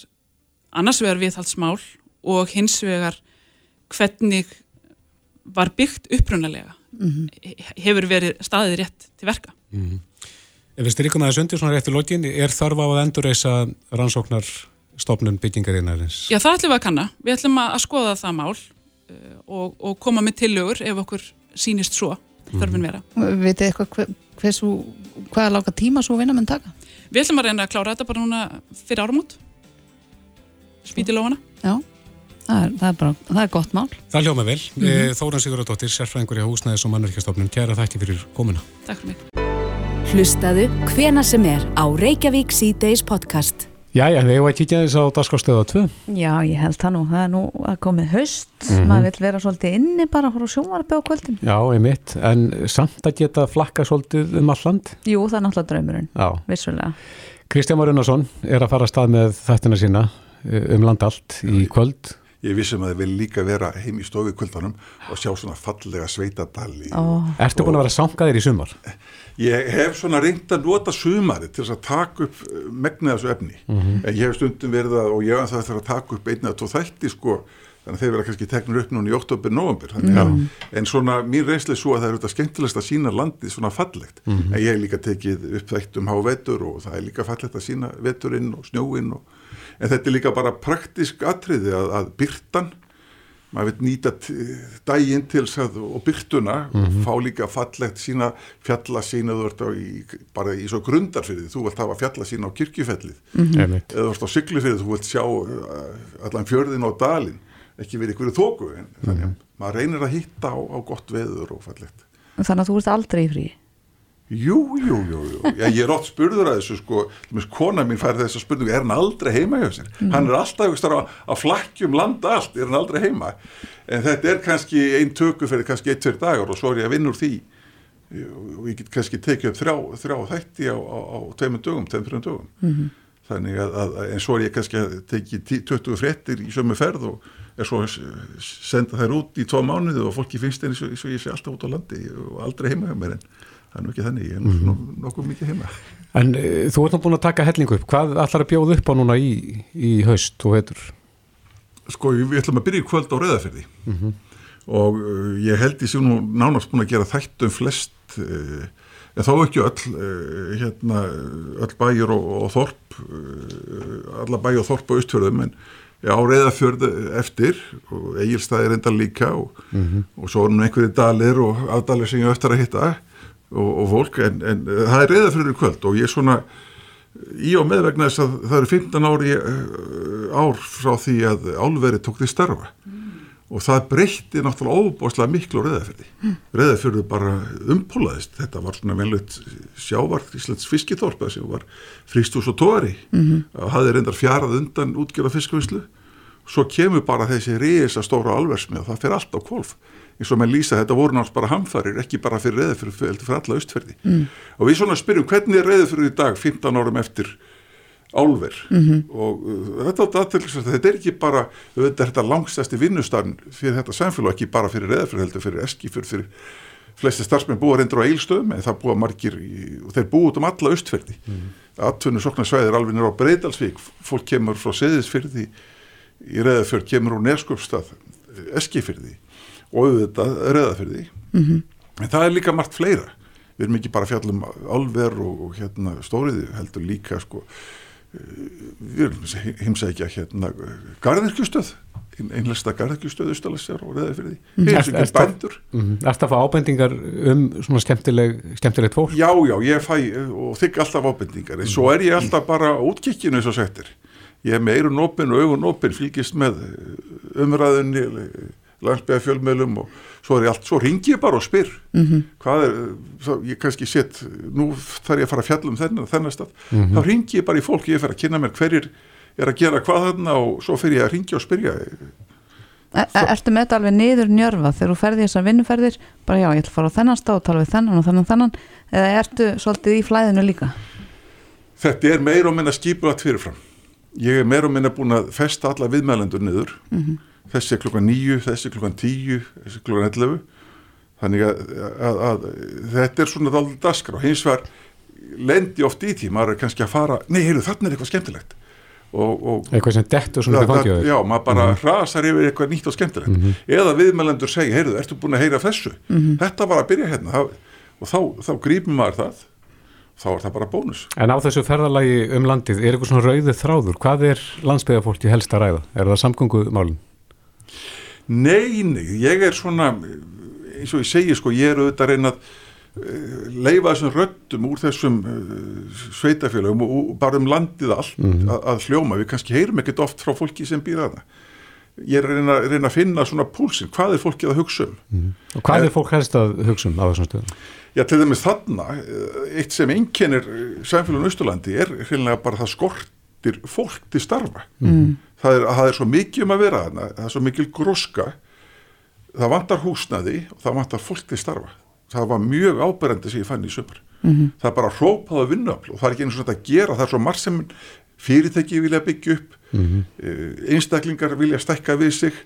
annars vegar viðhaldsmál og hins vegar hvernig var byggt upprunalega. Mm -hmm. hefur verið staðið rétt til verka. Mm -hmm. Ef við styrkum aðeins undir svona réttu lokin, er þarf á að endurreysa rannsóknarstofnun byggingarinnarins? Já, það ætlum við að kanna. Við ætlum að skoða það mál uh, og, og koma með tillögur ef okkur sínist svo þörfin mhm. vera. Vitið eitthvað hver, hversu, hvaða láka tíma svo vinna menn taka? Við ætlum að reyna að klára þetta bara núna fyrir áramót. Spítilófana. Já. Það er, það er, bara, það er gott mál. Það hljóma vel. Mm -hmm. Þóran Sigurðardóttir, sérfræðingur í húsnæðis og mannverkjastofnun, kæra þætti fyrir komuna. Takk fyrir mig. Hlustaðu hvena sem er á Reykjavík C-Days podcast. Já, já, við hefum að kíkja þess á Daskástöða 2. Já, ég held það nú. Það er nú að komið höst. Mm -hmm. Maður vil vera svolítið inni bara að hóra sjónvarpi á kvöldin. Já, einmitt. En samt að geta flakka svolítið um alland? Jú, það er náttúrulega draumurinn. Já. Vissulega. Kristján Marunarsson er að fara að stað með þættina sína eh, um landallt í kvöld ég vissum að það vil líka vera heim í stofu kvöldanum og sjá svona fallega sveitadali oh. Ertu búin að vera sangaðir í sumar? Ég hef svona reynd að nota sumari til þess að taka upp eh, megnið þessu efni, mm -hmm. en ég hef stundum verið að, og ég hef það að taka upp einnig að tó þætti sko, þannig að þeir vera kannski teknur upp núna í oktober-november, mm -hmm. en svona mín reynslega svo að það er auðvitað skemmtilegst að sína landið svona fallegt, mm en ég hef líka tekið upp þætt um hávetur og það er líka fallegt að sína veturinn og snjóinn og en þetta er líka bara praktisk atriði að, að byrtan maður veit nýta dægin til að, og byrtuna mm -hmm. fá líka fallegt sína fjallasína þú ert á í, bara í svo grundarfyrði þú vilt hafa fjallasína á kirkjufellið mm -hmm. eða þú ert á syklufyrði þú vilt sjá uh, allan fjörðin á dalin ekki verið ykkur þóku en mm -hmm. þannig að maður reynir að hitta á, á gott veður og fallegt Þannig að þú ert aldrei í frí Jú, jú, jú, jú. Já, ég er ótt spurður að þessu sko, kona mín fær þess að spurningu, er hann aldrei heima hjá sér? Mm. Hann er alltaf að, að flakkjum landa allt, er hann aldrei heima? En þetta er kannski einn töku fyrir kannski ein-tver dagar og svo er ég að vinna úr því og ég get kannski tekið upp þrjá, þrjá þætti á, á, á tveimur dögum, tveimur dögum. Mm -hmm. Þannig að, að, en svo er ég kannski að tekið 20 frettir í sömu ferð og er svo að senda þær út í tvo mánuðu og fólki finnst eins og ég sé alltaf út á landi og aldrei heima hjá mér en það er nú ekki þannig, ég er mm. nokkuð mikið heima En e, þú ert nú búin að taka hellingu upp, hvað ætlar að bjóða upp á núna í, í haust og heitur? Sko, við ætlum að byrja í kvöld á reðaferði mm -hmm. og uh, ég held ég sé nú nánast búin að gera þættum flest uh, en þá ekki öll uh, hérna, öll bæjur og, og þorp alla bæjur og þorp á austfjörðum en á reðafjörðu eftir og eigilstaðir enda líka og, mm -hmm. og svo er nú einhverju dalir og afdalir sem ég öftar að hitta og, og fólk en, en það er reyða fyrir kvöld og ég er svona í og með vegna þess að það eru 15 ári uh, ár frá því að álveri tók því starfa mm. og það breytti náttúrulega óbáslega miklu á reyðafjörði mm. reyðafjörðu bara umpólaðist þetta var svona vellut sjávar Íslands fiskiþorpa sem var frístús og tóri mm -hmm. og hafði reyndar fjarað undan útgjörða fiskvislu svo kemur bara þessi reysa stóra alversmið og það fyrir allt á kolf eins og með lýsa þetta voru náttúrulega bara hamfarir ekki bara fyrir reðið fyrir, fyrir, fyrir alla austferði mm. og við svona spyrjum hvernig er reðið fyrir í dag 15 árum eftir álver mm -hmm. og uh, þetta, þetta, þetta er ekki bara þetta er þetta langstæsti vinnustarn fyrir þetta samfélag ekki bara fyrir reðið fyrir heldur fyrir eski fyrir, fyrir flesti starfsmenn búa reyndur á eilstöðum en það búa margir í, og þeir búa út um alla austferði mm. aðtunni soknarsvæðir alveg nýra á Breidalsvík fólk kemur frá seðisfyrði í reðafjörð kemur úr neskjöpstað eskifyrði og auðvitað því mm -hmm. en það er líka margt fleira. Við erum ekki bara fjallum alver og, og hérna stóriði heldur líka sko eh, við erum heimsækja hérna garðirkjustöð einlega garðirkjustöð Ístalasjar og reyða fyrir því við erum ekki bændur Erst að fá ábendingar um svona skemmtileg skemmtilegt fólk? Já, já, ég fæ og þykk alltaf ábendingar. En svo er ég alltaf bara útkikkinu eins og settir. Ég er með eirun opinn og augun opinn fylgist með umræðunni landsbygða fjölmjölum og svo er ég allt, svo ringi ég bara og spyr mm -hmm. hvað er, þá, ég kannski set nú þarf ég að fara að fjalla um þennan þennan stað, mm -hmm. þá ringi ég bara í fólk ég fer að kynna mér hverjir er að gera hvað þarna og svo fer ég að ringi og spyrja er, Ertu með þetta alveg niður njörfa þegar þú ferði þessar vinnuferðir bara já, ég ætla að fara á þennan stað og tala við þennan og þennan þennan, eða ertu svolítið í flæðinu líka? Þetta er meir og minna skipulagt fyrirfram ég er meira og minna búin að festa alla viðmælendur niður Mhm. Þessi er klukkan nýju, þessi er klukkan tíu þessi er klukkan 11 þannig að, að, að þetta er svona dálítið daskar og hins vegar lendi oft í því, maður er kannski að fara nei, heyrðu, þarna er eitthvað skemmtilegt. Og, og Eitthvað sem dettur svona það, það, já, maður bara mm rasar yfir eitthvað nýtt og skemmtilegt. Eða viðmælendur segja, heyrðu, ertu búin að heyra þessu? Þetta var að byrja hérna. Það, og þá, þá grípum maður það. Þá er það bara bónus. En á þessu ferðalagi um landið, er eitthvað svona rauðið þráður? Hvað er landsbyðafólki helst að ræða? Er það samgöngumálin? Nei, nei, ég er svona eins og ég segi sko, ég er auðvitað að reyna að eh, leifa þessum röddum úr þessum uh, sveitafélagum og, og bara um landið allt að, að hljóma, við kannski heyrum ekkert oft frá fólki sem býr að það ég er að reyna, reyna að finna svona púlsinn, hvað er fólkið að hugsa um Og hvað er fólk helst að hugsa um á þessum stöðum? Já, til dæmis þarna, eh, eitt sem einkennir samfélagin Östurlandi er hreinlega bara það skortir fólk til starfa. Mm. Það, er, það er svo mikið um að vera þarna, það er svo mikil gróska, það vantar húsnaði og það vantar fólk til starfa. Það var mjög áberandi sem ég fann í sömur. Það er bara hrópaða vinnuafl og það er ekki eins og þetta að gera, það er svo marg sem fyrirtæki vilja byggja upp, mm einstaklingar vilja stækka við sig,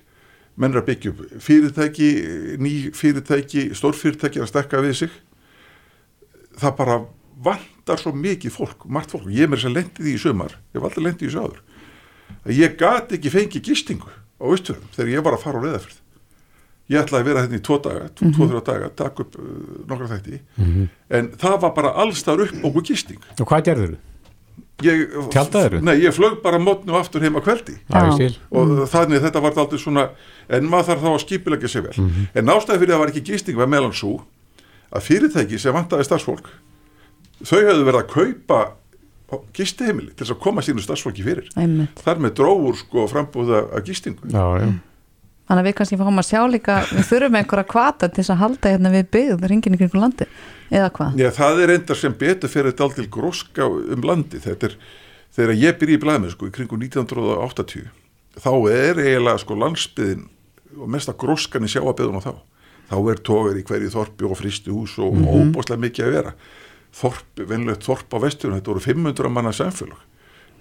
menn er að byggja upp fyrirtæki, ný fyrirtæki, stórfyrirtæki að stækka við sig. Það bara vantar svo mikið fólk, margt fólk, ég er mér sem lendið því í sömar, ég var alltaf lendið í þessu áður að ég gati ekki fengið gistingu á austurðum þegar ég var að fara á reyðafyrð ég ætlaði að vera hérna í tvo daga, tvo, tvo þrjá daga takk upp uh, nokkra þætti. En það var bara allstar upp okkur gisting. Og hvað gerður ég, Tjaldaðirðu? Nei, ég flög bara mótnu aftur heim að kveldi. Skil. og þannig þetta var aldrei svona en maður þarf þá að skipilegja sig vel. En ástæði fyrir að það var ekki gisting var meðlan svo að fyrirtæki sem vantaði starfsfólk þau hefðu verið að kaupa gistiheimili til þess að koma sínu starfsfólki fyrir Einmitt. þar með drófur sko frambúða að gistingu Já, já. Þannig að við kannski fáum að sjá líka, við þurfum einhverja kvata til þess að halda hérna við byggð, ringin í kringum landi, eða hvað? Já, það er endar sem betur fyrir þetta aldrei gróska um landi þetta er, þegar ég byrja í blæðinu sko í kringum 1980 þá er eiginlega sko landsbyðin og mesta gróskan í sjáabeðun á þá þá er tóver í hverju þorpi og fristi hús og mm óbúslega mikið að vera þorp, venlegt þorp á vesturinn þetta voru 500 manna samfélag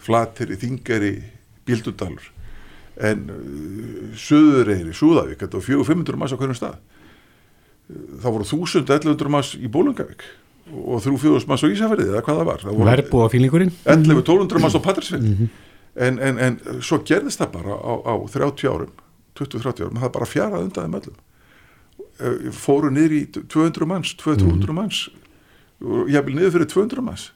flatir í þingari bíldudalur. En uh, Suðureyri, Súðavík þetta var 400-500 manns á hverjum stað. Það voru 1000-1100 manns í Bólungavík og 3-4 manns á Ísafærið eða hvað það var. Það voru Verbúa fílingurinn? 11-1200 manns á Patrísveit en, en, en svo gerðist það bara á, á 30 árum 20-30 árum, það bara fjaraði undan þeim öllum. Eh, fóru niður í 200 manns 200-300 manns og ég vil niður fyrir 200 manns.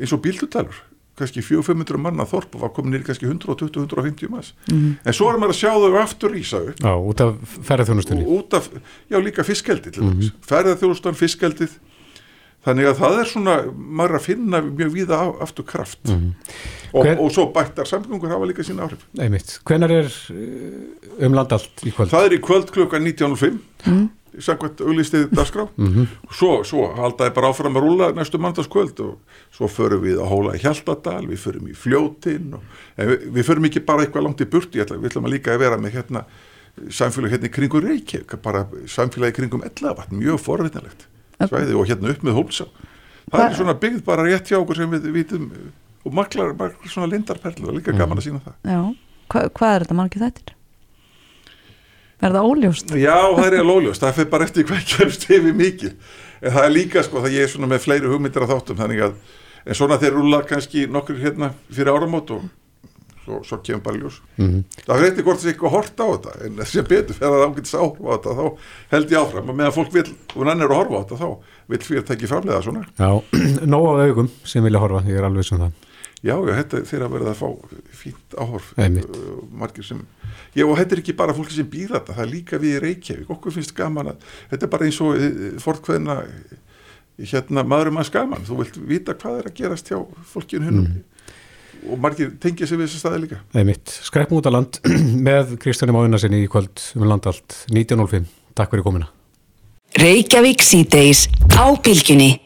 Eins og bíldudalur kannski 400-500 manna þorp og var komin niður í kannski 120-150 manns. En svo er maður að sjá þau aftur rísa upp. Já, út af ferðarþjónustunni. og út af, já líka fiskaldið til dæmis, ferðarþjóðustan fiskaldið þannig að það er svona maður er að finna mjög víða á, aftur kraft og, Hver- og svo bættar samgöngur hafa líka sína áhrif. Einmitt. Hvenar er uh, um landallt í kvöld? það er í kvöld klukkan 19.05 mm. samkvæmt auglistið dagskrá. Svo, svo haldaði bara áfram að rúla næstu mandagskvöld og svo förum við að hóla í Hjaltadal, við förum í Fljótin og, við, við förum ekki bara eitthvað langt í burti, ætla, við ætlum að líka að vera með hérna samfélag hérna í kringum Reykjavík bara samfélagi kringum Ellavatn, mjög forvitinlegt svæði og hérna upp með Hólsá það Hva- er svona byggð bara rétt hjá okkur sem við vitum og maklar, maklar svona lindarperlu og líka gaman að sína það. Já, Hva, hvað er þetta margir þættir? Er það óljóst? Já, það er alveg óljóst, það fyrir bara eftir hvað kemst yfir mikið, en það er líka sko það ég er svona með fleiri hugmyndir að þáttum þannig að, en svona þeir rúla kannski nokkur hérna fyrir áramót og svo, svo kemur bara ljós. Það fyrir eftir hvort það sé eitthvað hort á þetta en þess að betur fyrir að ágætis áhorfa á þetta þá held ég áfram. Og meðan fólk vil og hann er að horfa á þetta þá vil fyrirtæki framlega svona. Já, nóg á augum sem vilja horfa, ég er alveg sem það. Já, já, þetta er þeirra verið að fá fínt áhorf uh, margir sem, já og þetta er ekki bara fólki sem býr þetta, það er líka við í Reykjavík okkur finnst gaman að, þetta er bara eins og uh, fortkveðina hérna maðurum að skaman, þú vilt vita hvað er að gerast hjá fólkinu hennum og margir tengja sig við þessi staði líka Einmitt. Skreppum út á land með Kristjánum Áinarsinni í kvöld um landallt 19.05. Takk fyrir komina. Reykjavík síðdeis á bylgjunni.